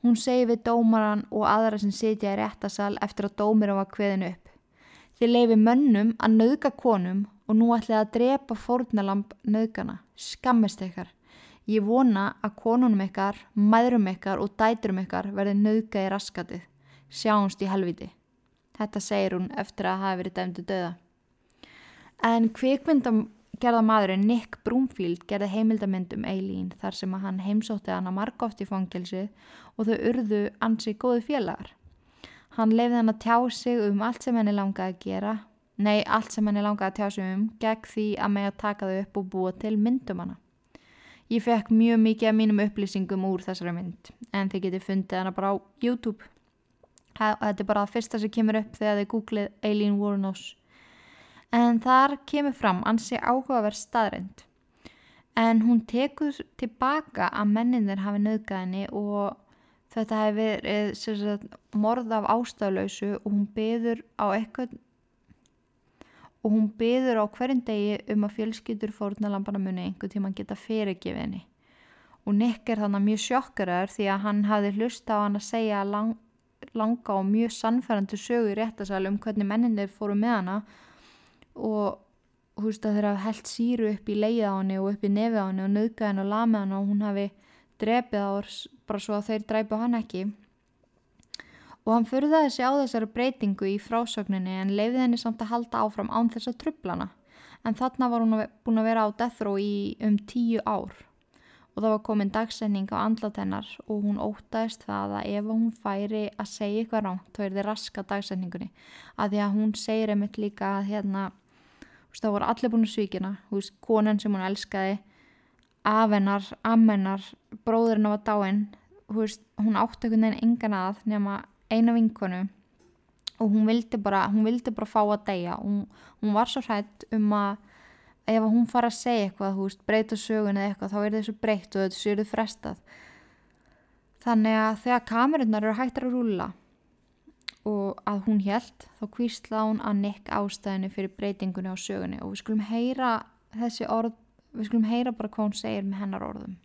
Hún segi við dómaran og aðra sem sitja í réttasal eftir að dómira var kveðin upp. Þið leifi mönnum að nauðga konum og nú ætlið að drepa fórnalamb nauðgana. Skammist ykkar. Ég vona að konunum ykkar, maðurum ykkar og dæturum ykkar verði nauðga í raskatið. Sjáumst í helviti. Þetta segir hún eftir að hafa verið dæmdu döða. En kvikmyndam gerða maðurinn Nick Broomfield gerði heimildamind um Eileen þar sem að hann heimsótti hana margótt í fangilsi og þau urðu ansi góði félagar. Hann leiði hann að tjá sig um allt sem henni langaði að gera, nei allt sem henni langaði að tjá sig um gegn því að mig að taka þau upp og búa til myndum hana. Ég fekk mjög mikið af mínum upplýsingum úr þessari mynd en þið getið fundið hana bara á YouTube. Þetta er bara það fyrsta sem kemur upp þegar þið googlið Eileen Wuornos en þar kemur fram ansi áhugaverð staðrind. En hún tekur tilbaka að menninir hafi nöðgæðinni og þetta hefur verið morð af ástaflausu og hún byður á eitthvað og hún byður á hverjum degi um að fjölskyldur fórnalampana muni einhver tíma geta fyrirgefinni. Og Nick er þannig mjög sjokkaraður því að hann hafi hlusta á hann að segja lang, langa og mjög sannfærandi sögu í réttasælu um hvernig menninir fóru með hana og, þú veist að þeirra held síru upp í leið á henni og upp í nefið á henni og nöðgað henni og lamið henni og hún hafi drepið á þess bara svo að þeir dræpu hann ekki. Og hann fyrðaði sig á þessari breytingu í frásögninni en leiði henni samt að halda áfram án þess að trublana en þarna var hún búin að vera á death row í um tíu ár. Og það var komin dagsending á andlat hennar og hún ótaðist það að ef hún færi að segja eitthvað ránt þá er þið raska dagsendingunni að því að hún segir einmitt líka að hérna veist, það voru allir búin að svíkina veist, konan sem hún elskaði afennar, ammennar bróðurinn var dáinn veist, hún átti einhvern veginn engan að nema eina vinkonu og hún vildi bara, hún vildi bara fá að deyja. Hún, hún var svo hrætt um að ef hún fara að segja eitthvað veist, breyta sögun eða eitthvað þá er þessu breytt og þessu eru frestað. Þannig að þegar kamerunnar eru hægt að rúla og að hún held þá kvísla hún að nekk ástæðinu fyrir breytingunni á sögunni. Og við skulum heyra þessi orð við skulum heyra bara hvað hún segir með hennar orðum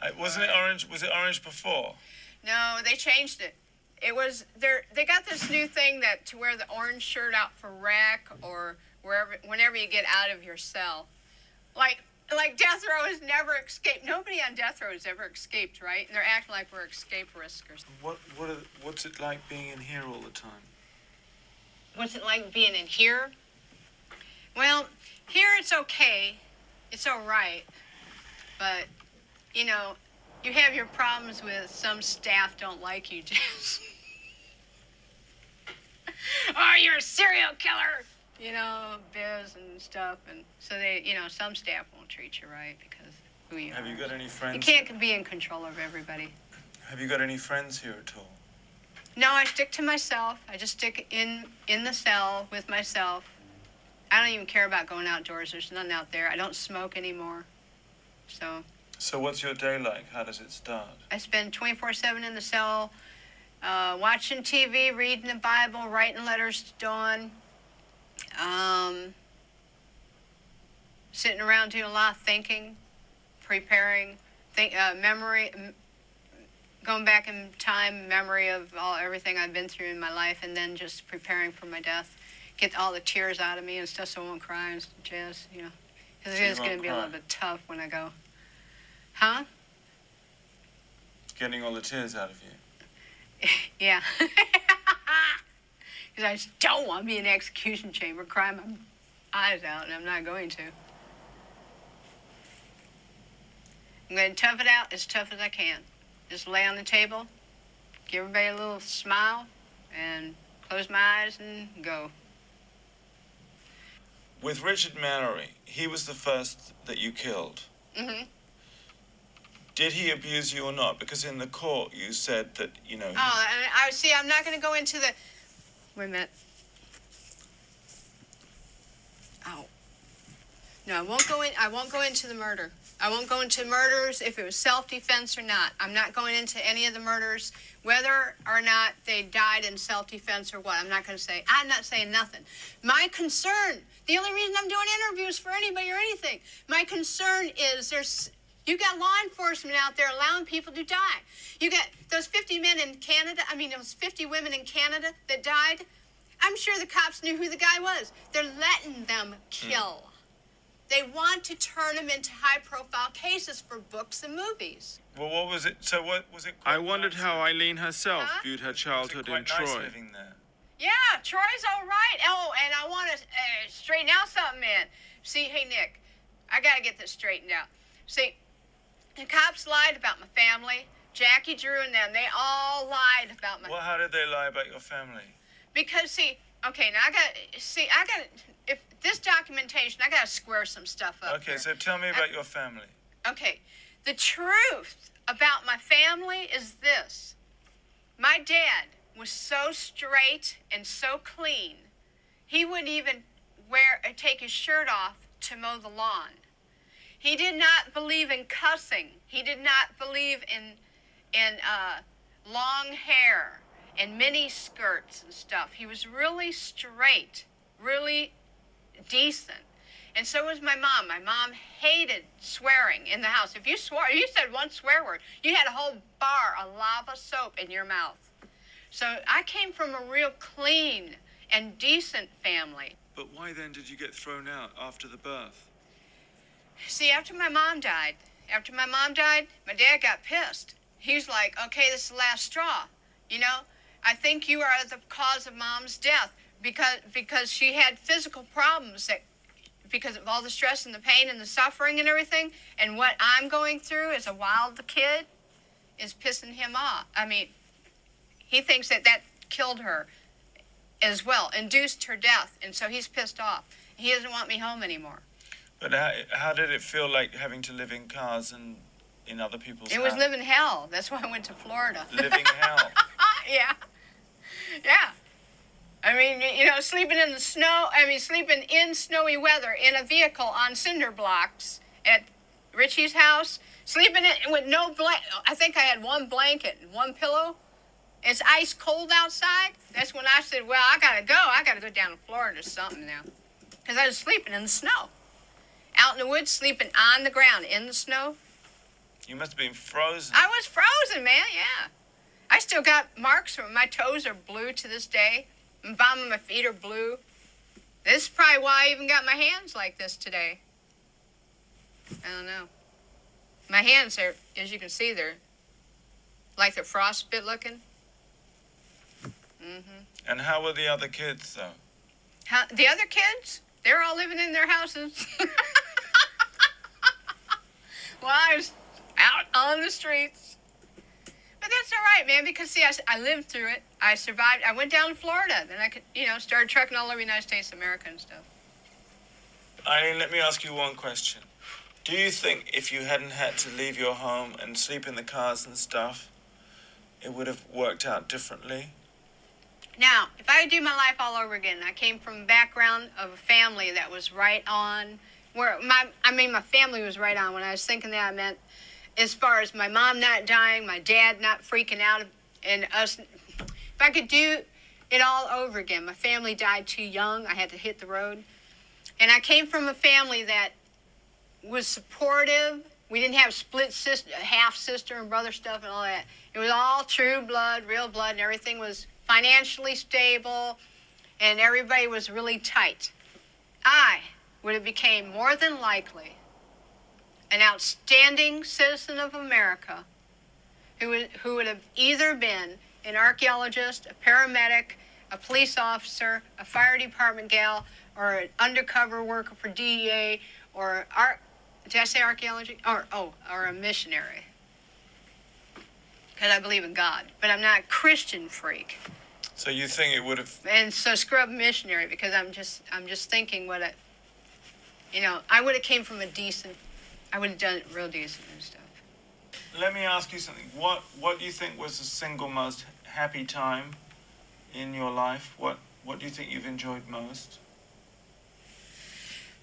Uh, wasn't it orange? Was it orange before? No, they changed it. It was they they got this new thing that to wear the orange shirt out for rec or wherever whenever you get out of your cell. Like like death row has never escaped. Nobody on death row has ever escaped, right? And they're acting like we're escape riskers. What what are, what's it like being in here all the time? What's it like being in here? Well, here it's okay. It's all right. But you know, you have your problems with some staff don't like you, Jess. oh, you're a serial killer. You know, biz and stuff, and so they, you know, some staff won't treat you right because who you have are. you got any friends? You can't be in control of everybody. Have you got any friends here at all? No, I stick to myself. I just stick in in the cell with myself. I don't even care about going outdoors. There's nothing out there. I don't smoke anymore. So so what's your day like? How does it start? I spend 24-7 in the cell, uh, watching TV, reading the Bible, writing letters to Dawn, um, sitting around doing a lot of thinking, preparing, think, uh, memory, going back in time, memory of all everything I've been through in my life, and then just preparing for my death. Get all the tears out of me and stuff so I won't cry and jazz, you know. Because it is going to be a little bit tough when I go. Huh? Getting all the tears out of you. yeah. Because I just don't want to be in the execution chamber crying my eyes out, and I'm not going to. I'm going to tough it out as tough as I can. Just lay on the table, give everybody a little smile, and close my eyes and go. With Richard Mallory, he was the first that you killed. Mm-hmm. Did he abuse you or not? Because in the court you said that, you know. Oh, I see. I'm not going to go into the. Wait a minute. Oh. No, I won't go in. I won't go into the murder. I won't go into murders if it was self-defense or not. I'm not going into any of the murders, whether or not they died in self-defense or what. I'm not going to say. I'm not saying nothing. My concern. The only reason I'm doing interviews for anybody or anything. My concern is there's you got law enforcement out there allowing people to die. You got those 50 men in Canada, I mean, those 50 women in Canada that died. I'm sure the cops knew who the guy was. They're letting them kill. Mm. They want to turn them into high profile cases for books and movies. Well, what was it? So, what was it? I wondered nice how Eileen herself huh? viewed her childhood in nice Troy. Living there? Yeah, Troy's all right. Oh, and I want to uh, straighten out something, man. See, hey, Nick, I got to get this straightened out. See, the cops lied about my family. Jackie Drew and them, they all lied about my. Well, how did they lie about your family? Because see, okay, now I got see, I got if this documentation, I got to square some stuff up. Okay, here. so tell me about I, your family. Okay, The truth about my family is this my dad was so straight and so clean, he wouldn't even wear, take his shirt off to mow the lawn. He did not believe in cussing. He did not believe in in uh, long hair and mini skirts and stuff. He was really straight, really decent. And so was my mom. My mom hated swearing in the house. If you swore, you said one swear word, you had a whole bar of lava soap in your mouth. So I came from a real clean and decent family. But why then did you get thrown out after the birth? See, after my mom died, after my mom died, my dad got pissed. He's like, okay, this is the last straw. You know, I think you are the cause of mom's death because because she had physical problems that because of all the stress and the pain and the suffering and everything. And what I'm going through as a wild kid is pissing him off. I mean, he thinks that that killed her as well, induced her death, and so he's pissed off. He doesn't want me home anymore. But how, how did it feel like having to live in cars and in other people's It was house? living hell. That's why I went to Florida. Living hell. yeah. Yeah. I mean, you know, sleeping in the snow, I mean, sleeping in snowy weather in a vehicle on cinder blocks at Richie's house, sleeping in, with no blanket. I think I had one blanket and one pillow. It's ice cold outside. That's when I said, well, I got to go. I got to go down to Florida or something now. Because I was sleeping in the snow. Out in the woods, sleeping on the ground in the snow. You must have been frozen. I was frozen, man. Yeah. I still got marks from my toes are blue to this day. Bottom of my feet are blue. This is probably why I even got my hands like this today. I don't know. My hands are, as you can see, they're like they're frostbit looking. Mm-hmm. And how were the other kids, though? How, the other kids, they're all living in their houses. well, I was out on the streets. But that's all right, man, because see, I, I lived through it. I survived. I went down to Florida. Then I could, you know, started trucking all over the United States of America and stuff. Eileen, let me ask you one question. Do you think if you hadn't had to leave your home and sleep in the cars and stuff, it would have worked out differently? Now, if I could do my life all over again, I came from a background of a family that was right on where my I mean my family was right on when I was thinking that I meant as far as my mom not dying, my dad not freaking out and us if I could do it all over again. My family died too young. I had to hit the road. And I came from a family that was supportive. We didn't have split sister, half sister and brother stuff and all that. It was all true blood, real blood, and everything was financially stable, and everybody was really tight. I would have became more than likely an outstanding citizen of America who would, who would have either been an archaeologist, a paramedic, a police officer, a fire department gal, or an undercover worker for DEA, or ar- did I say archaeology? Or oh, or a missionary. Because I believe in God, but I'm not a Christian freak, So you think it would have. and so scrub missionary because I'm just I'm just thinking what it. You know, I would have came from a decent. I would have done real decent and stuff. Let me ask you something. What What do you think was the single most happy time in your life? What What do you think you've enjoyed most?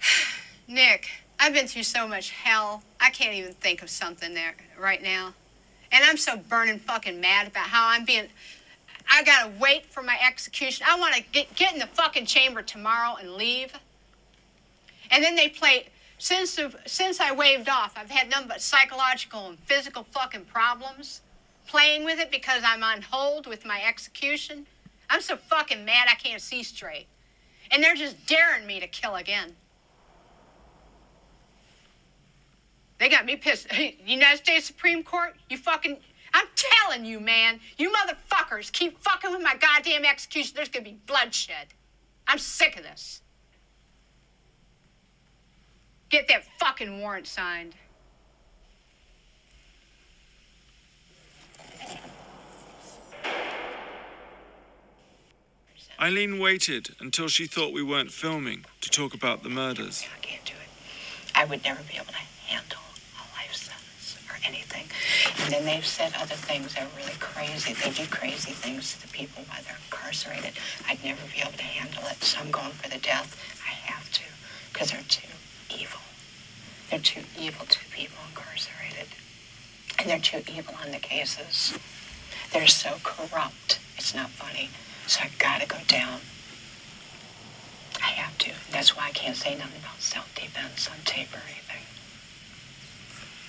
Nick, I've been through so much hell. I can't even think of something there right now. And I'm so burning fucking mad about how I'm being. I gotta wait for my execution. I wanna get, get in the fucking chamber tomorrow and leave. And then they play. Since, since I waved off, I've had nothing but psychological and physical fucking problems. Playing with it because I'm on hold with my execution. I'm so fucking mad I can't see straight. And they're just daring me to kill again. They got me pissed. United States Supreme Court, you fucking. I'm telling you, man, you motherfuckers keep fucking with my goddamn execution. There's gonna be bloodshed. I'm sick of this. Get that fucking warrant signed. Eileen waited until she thought we weren't filming to talk about the murders. I can't do it. I would never be able to handle a life sentence or anything. And then they've said other things that are really crazy. They do crazy things to the people while they're incarcerated. I'd never be able to handle it, so I'm going for the death. I have to, because they're too evil. They're too evil to people incarcerated. And they're too evil on the cases. They're so corrupt. It's not funny. So I gotta go down. I have to. That's why I can't say nothing about self-defense on tape or anything.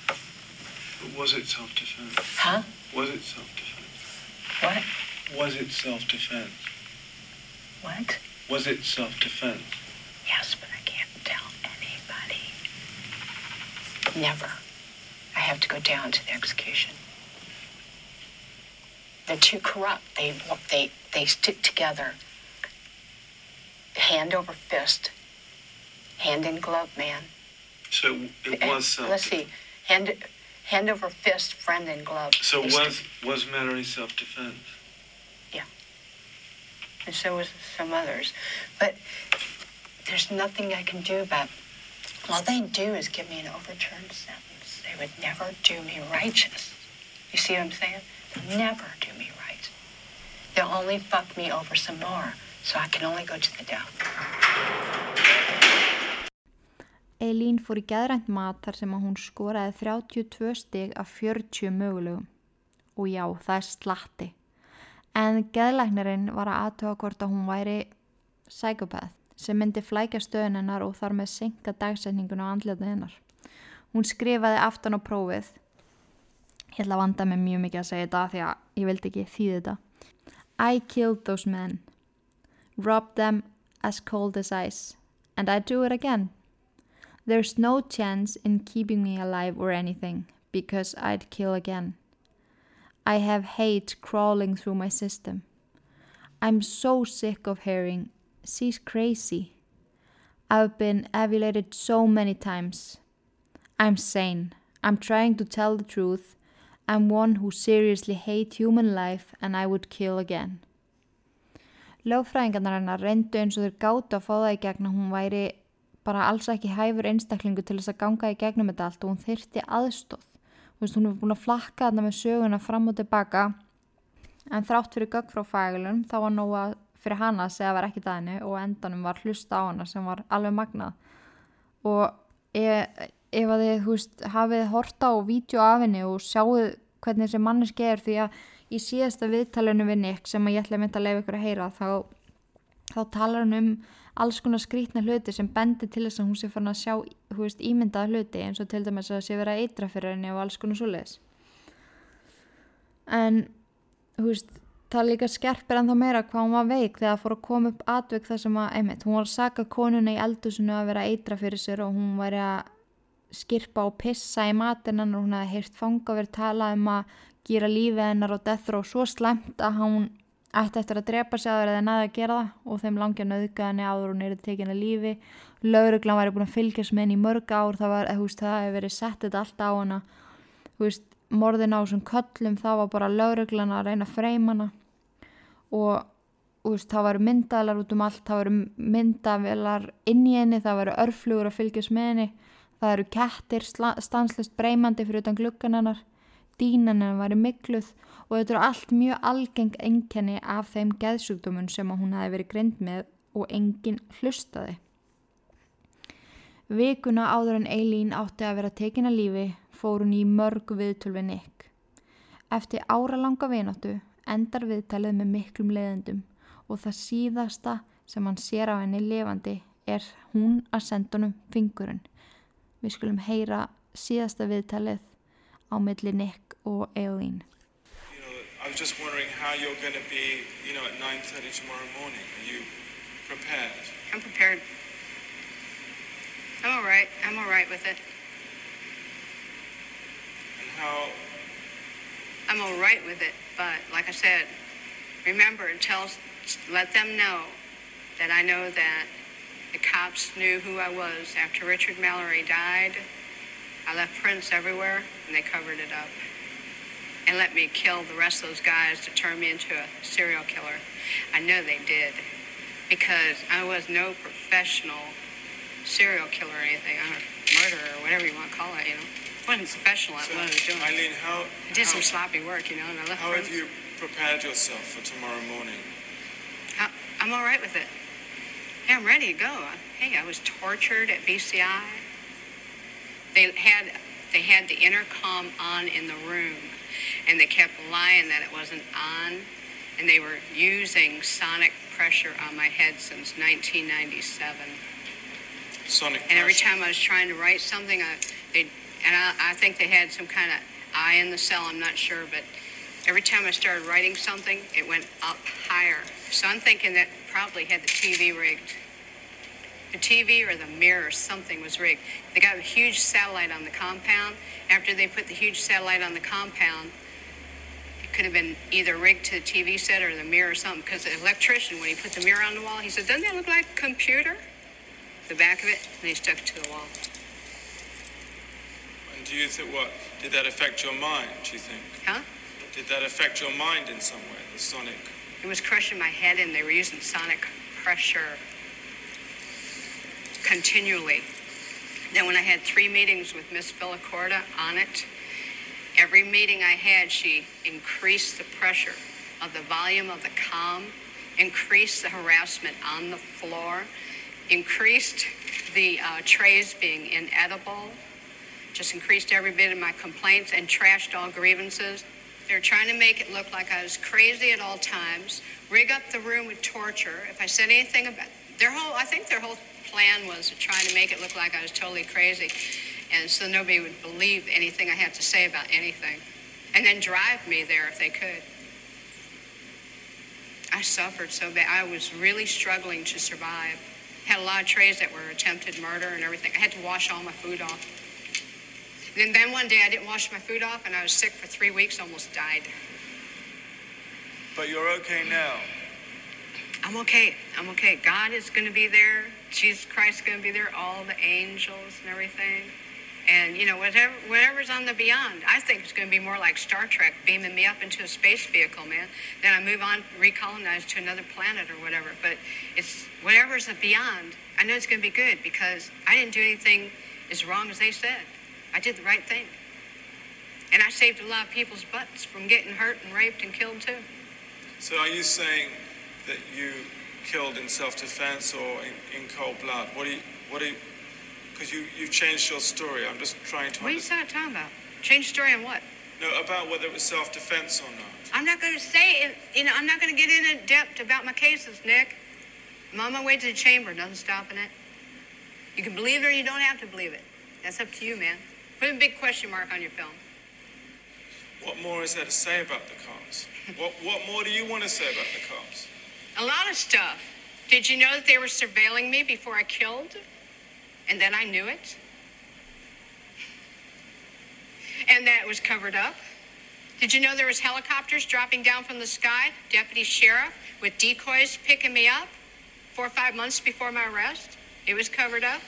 But was it self-defense? Huh? Was it self-defense? What? Was it self-defense? What? Was it self-defense? Yes, but I can't tell anybody. Never. I have to go down to the execution. They're too corrupt. They they they stick together. Hand over fist. Hand in glove, man. So it Eh, was self. Let's see. Hand hand over fist, friend in glove. So They was stick- was Mallory self-defense? Yeah. And so was some others. But there's nothing I can do about all they do is give me an overturned sentence. They would never do me righteous. You see what I'm saying? They'll never do me right. They'll only fuck me over some more, so I can only go to the death. Eileen fór í geðrænt mat þar sem að hún skoraði 32 stig af 40 mögulegum. Og já, það er slatti. En geðlæknirinn var að aðtöga hvort að hún væri psykopath sem myndi flækja stöðun hennar og þar með senka dagsetningun á andleta hennar. Hún skrifaði aftan á prófið. Ég ætla að vanda mig mjög mikið að segja þetta því að ég vildi ekki þýði þetta. I killed those men. Robbed them as cold as ice. And I do it again. There's no chance in keeping me alive or anything, because I'd kill again. I have hate crawling through my system. I'm so sick of hearing, she's crazy. I've been evaluated so many times. I'm sane. I'm trying to tell the truth. I'm one who seriously hate human life and I would kill again. Lögfræðingarnar hennar reyndu eins og þeir gátu að fá það í gegn að hún væri bara alls ekki hæfur einstaklingu til þess að ganga í gegnum þetta allt og hún þyrti aðstóð. Veist, hún hefur búin að flakka þarna með söguna fram og tilbaka en þrátt fyrir gögg frá fægulun þá var nóga fyrir hana að segja að vera ekki það henni og endanum var hlusta á hana sem var alveg magnað. Og ef, ef að þið veist, hafið horta á vídeo af henni og sjáuð hvernig þessi manneski er því að í síðasta viðtalinu við Nick sem ég ætla að mynda að leifa ykkur að heyra þá, þá talar hann um alls konar skrítna hluti sem bendir til þess að hún sé fann að sjá veist, ímyndaða hluti eins og til dæmis að sé vera eitra fyrir henni og alls konar svoleiðis en þú veist, það líka skerpir en þá meira hvað hún var veik þegar það fór að koma upp atvik þar sem að, einmitt, hún var að saka konuna í eldusinu að vera eitra fyrir sér og hún væri að skirpa og pissa í matinn hennar. Og hún hefði heyrt fanga verið talað um að gera lífið hennar og death row svo slæmt að hún ætti eftir að drepa sig aður eða næði að gera það. Og þeim nauðga henni áður og hún er tekin að lífi. Lauruglan væri búin að fylgjast með henni í mörg ár. Það, var, veist, það hefur verið sett þetta allt á hana. Veist, morðin á þessum köllum það var bara lauruglan að reyna að freyma hana og veist, það varu myndaðlar út um allt það varu myndavelar inn í henni það varu örflugur að fylgjast með henni það eru kettir stanslust breymandi fyrir utan gluggan hennar dínan hennar væri mikluð og þetta eru allt mjög algeng enkenni af þeim geðsjúkdómun sem hún hafi verið grind með og enginn hlustaði. Vikuna áður en Eileen átti að vera tekin að lífi fór hún í mörg viðtöl við Nick. Eftir áralanga vináttu endar viðtalið með miklum leðendum og það síðasta sem hann sér af henni lifandi er hún að senda honum fingurinn. Við skulum heyra síðasta viðtalið á milli Nick og Eileen. You know, I was just wondering how you're going to be, you know, at 9.30 tomorrow morning. Are you prepared? I'm prepared. I'm all right. I'm all right with it. And how, I'm all right with it, but like I said, remember, and tell, let them know that I know that the cops knew who I was after Richard Mallory died. I left prints everywhere, and they covered it up. And let me kill the rest of those guys to turn me into a serial killer. I know they did, because I was no professional serial killer or anything, or murderer, or whatever you want to call it, you know. Wasn't professional at So, what I was doing. Eileen, how, I did some sloppy work, you know, and I left how have you prepared yourself for tomorrow morning? I- I'm all right with it. Yeah, I'm ready to go. Hey, I was tortured at BCI. They had they had the intercom on in the room, and they kept lying that it wasn't on, and they were using sonic pressure on my head since 1997. Sonic And every time I was trying to write something, I, they, and I, I think they had some kind of eye in the cell, I'm not sure, but every time I started writing something, it went up higher. So I'm thinking that probably had the TV rigged. The TV or the mirror, something was rigged. They got a huge satellite on the compound. After they put the huge satellite on the compound, it could have been either rigged to the TV set or the mirror or something. Because the electrician, when he put the mirror on the wall, he said, "Doesn't that look like a computer?" The back of it, and he stuck it to the wall. Do you think what did that affect your mind? Do you think? Huh? Did that affect your mind in some way? The sonic. It was crushing my head, and they were using sonic pressure continually. Then, when I had three meetings with Miss Villacorta on it, every meeting I had, she increased the pressure of the volume of the com, increased the harassment on the floor, increased the uh, trays being inedible, just increased every bit of my complaints and trashed all grievances. They're trying to make it look like I was crazy at all times, rig up the room with torture. If I said anything about their whole, I think their whole plan was to try to make it look like I was totally crazy, and so nobody would believe anything I had to say about anything, and then drive me there if they could. I suffered so bad. I was really struggling to survive. Had a lot of trays that were attempted murder and everything. I had to wash all my food off. Then, then one day I didn't wash my food off and I was sick for three weeks, almost died. But you're okay now. I'm okay. I'm okay. God is going to be there. Jesus Christ is going to be there. All the angels and everything. And, you know, whatever, whatever's on the beyond, I think it's going to be more like Star Trek beaming me up into a space vehicle, man. Then I move on, recolonize to another planet or whatever. But it's whatever's the beyond, I know it's going to be good because I didn't do anything as wrong as they said. I did the right thing. And I saved a lot of people's butts from getting hurt and raped and killed too. So are you saying that you killed in self-defense or in, in cold blood? What do you? What do you? Because you you've changed your story. I'm just trying to. What are you understand. talking about? Change story on what? No, about whether it was self-defense or not. I'm not going to say, it, you know, I'm not going to get in depth about my cases, Nick. I'm on my way to the chamber. Nothing stopping it. You can believe it or you don't have to believe it. That's up to you, man. Put a big question mark on your film. What more is there to say about the cops? what What more do you want to say about the cops? A lot of stuff. Did you know that they were surveilling me before I killed? And then I knew it? And that it was covered up? Did you know there was helicopters dropping down from the sky, deputy sheriff, with decoys picking me up four or five months before my arrest? It was covered up.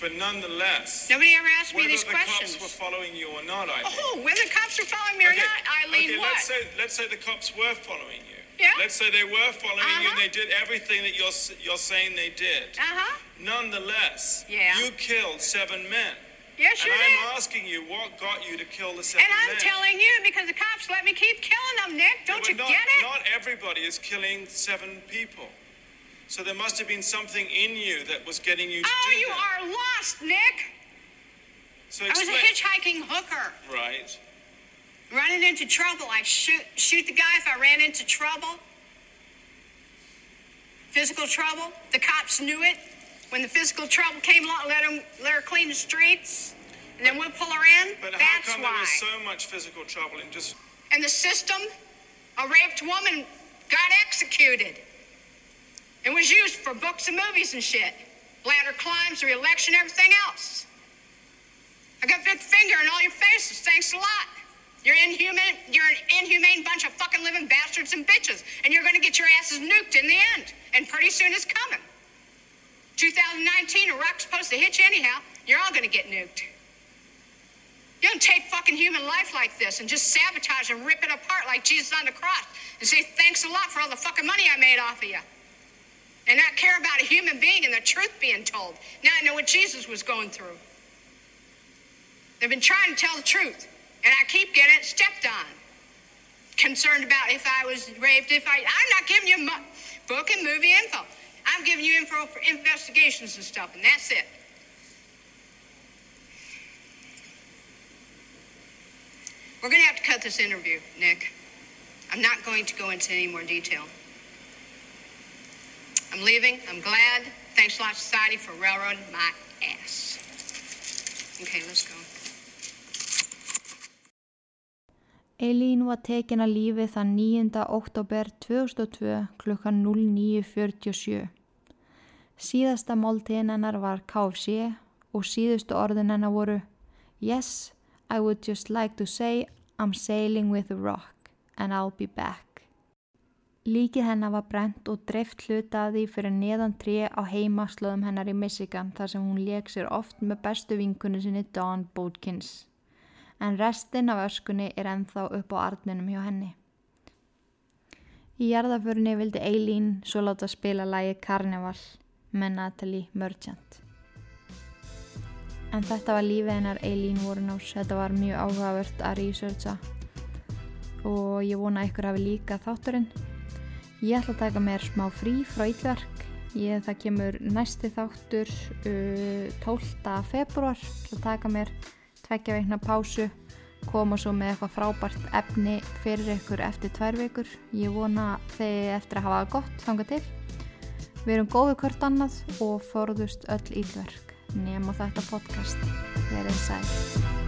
But nonetheless, Nobody ever asked me whether these the questions. cops were following you or not, I think. Oh, whether the cops were following me or not, Eileen, okay, what? let's say let's say the cops were following you. Yeah. Let's say they were following you and Uh-huh. they did everything that you're you're saying they did. Uh-huh. Nonetheless, Yeah. you killed seven men. Yeah, sure and did. I'm asking you, what got you to kill the seven And I'm men? telling you because the cops let me keep killing them, Nick. Don't but you not, get it? Not everybody is killing seven people. So there must have been something in you that was getting you to oh, do you that. are lost, Nick. So I was a hitchhiking hooker. Right. Running into trouble. I shoot shoot the guy if I ran into trouble. Physical trouble. The cops knew it. When the physical trouble came along, let them let her clean the streets, and then we'll pull her in. But how That's come why. there was so much physical trouble and just and the system, a raped woman got executed. It was used for books and movies and shit. Ladder climbs, re-election, everything else. I got big finger in all your faces. Thanks a lot. You're inhuman. You're an inhumane bunch of fucking living bastards and bitches, and you're gonna get your asses nuked in the end. And pretty soon it's coming. 2019, Iraq's supposed to hit you anyhow. You're all gonna get nuked. You don't take fucking human life like this and just sabotage and rip it apart like Jesus on the cross and say thanks a lot for all the fucking money I made off of you. And not care about a human being and the truth being told. Now I know what Jesus was going through. They've been trying to tell the truth, and I keep getting it stepped on. Concerned about if I was raped, if I. I'm not giving you mu- book and movie info. I'm giving you info for investigations and stuff, and that's it. We're going to have to cut this interview, Nick. I'm not going to go into any more detail. I'm leaving. I'm glad. Thanks a lot, society, for railroading my ass. Okay, let's go. Eileen var tekin að lífi þann 9. oktober 2002 klukkan 09.47. Síðasta máltíðin hennar var KFC og síðustu orðin hennar voru Yes, I would just like to say I'm sailing with a rock and I'll be back. Líkið hennar var brent og dreift hluta að því fyrir neðan tré á heimaslöðum hennar í Michigan þar sem hún leik sér oft með bestu vinkunni sinni Dawn Bodkins. En restin af öskunni er ennþá upp á arninum hjá henni. Í jarðaförunni vildi Eileen svo láta spila lægi Carnival með Natalie Merchant. En þetta var lífið hennar Eileen Warrenhouse, þetta var mjög áhugavert að researcha og ég vona ykkur hafi líka þátturinn. Ég ætla að taka mér smá frí frá Íllverk. Ég, það kemur næsti þáttur uh, 12. februar. Ég ætla að taka mér tveggja veikna pásu, koma svo með eitthvað frábært efni fyrir ykkur eftir tvær vikur. Ég vona þeir eftir að hafa það gott þanga til. Við erum góðu hvort annað og forðust öll Íllverk nema þetta podcast. Verið sæl.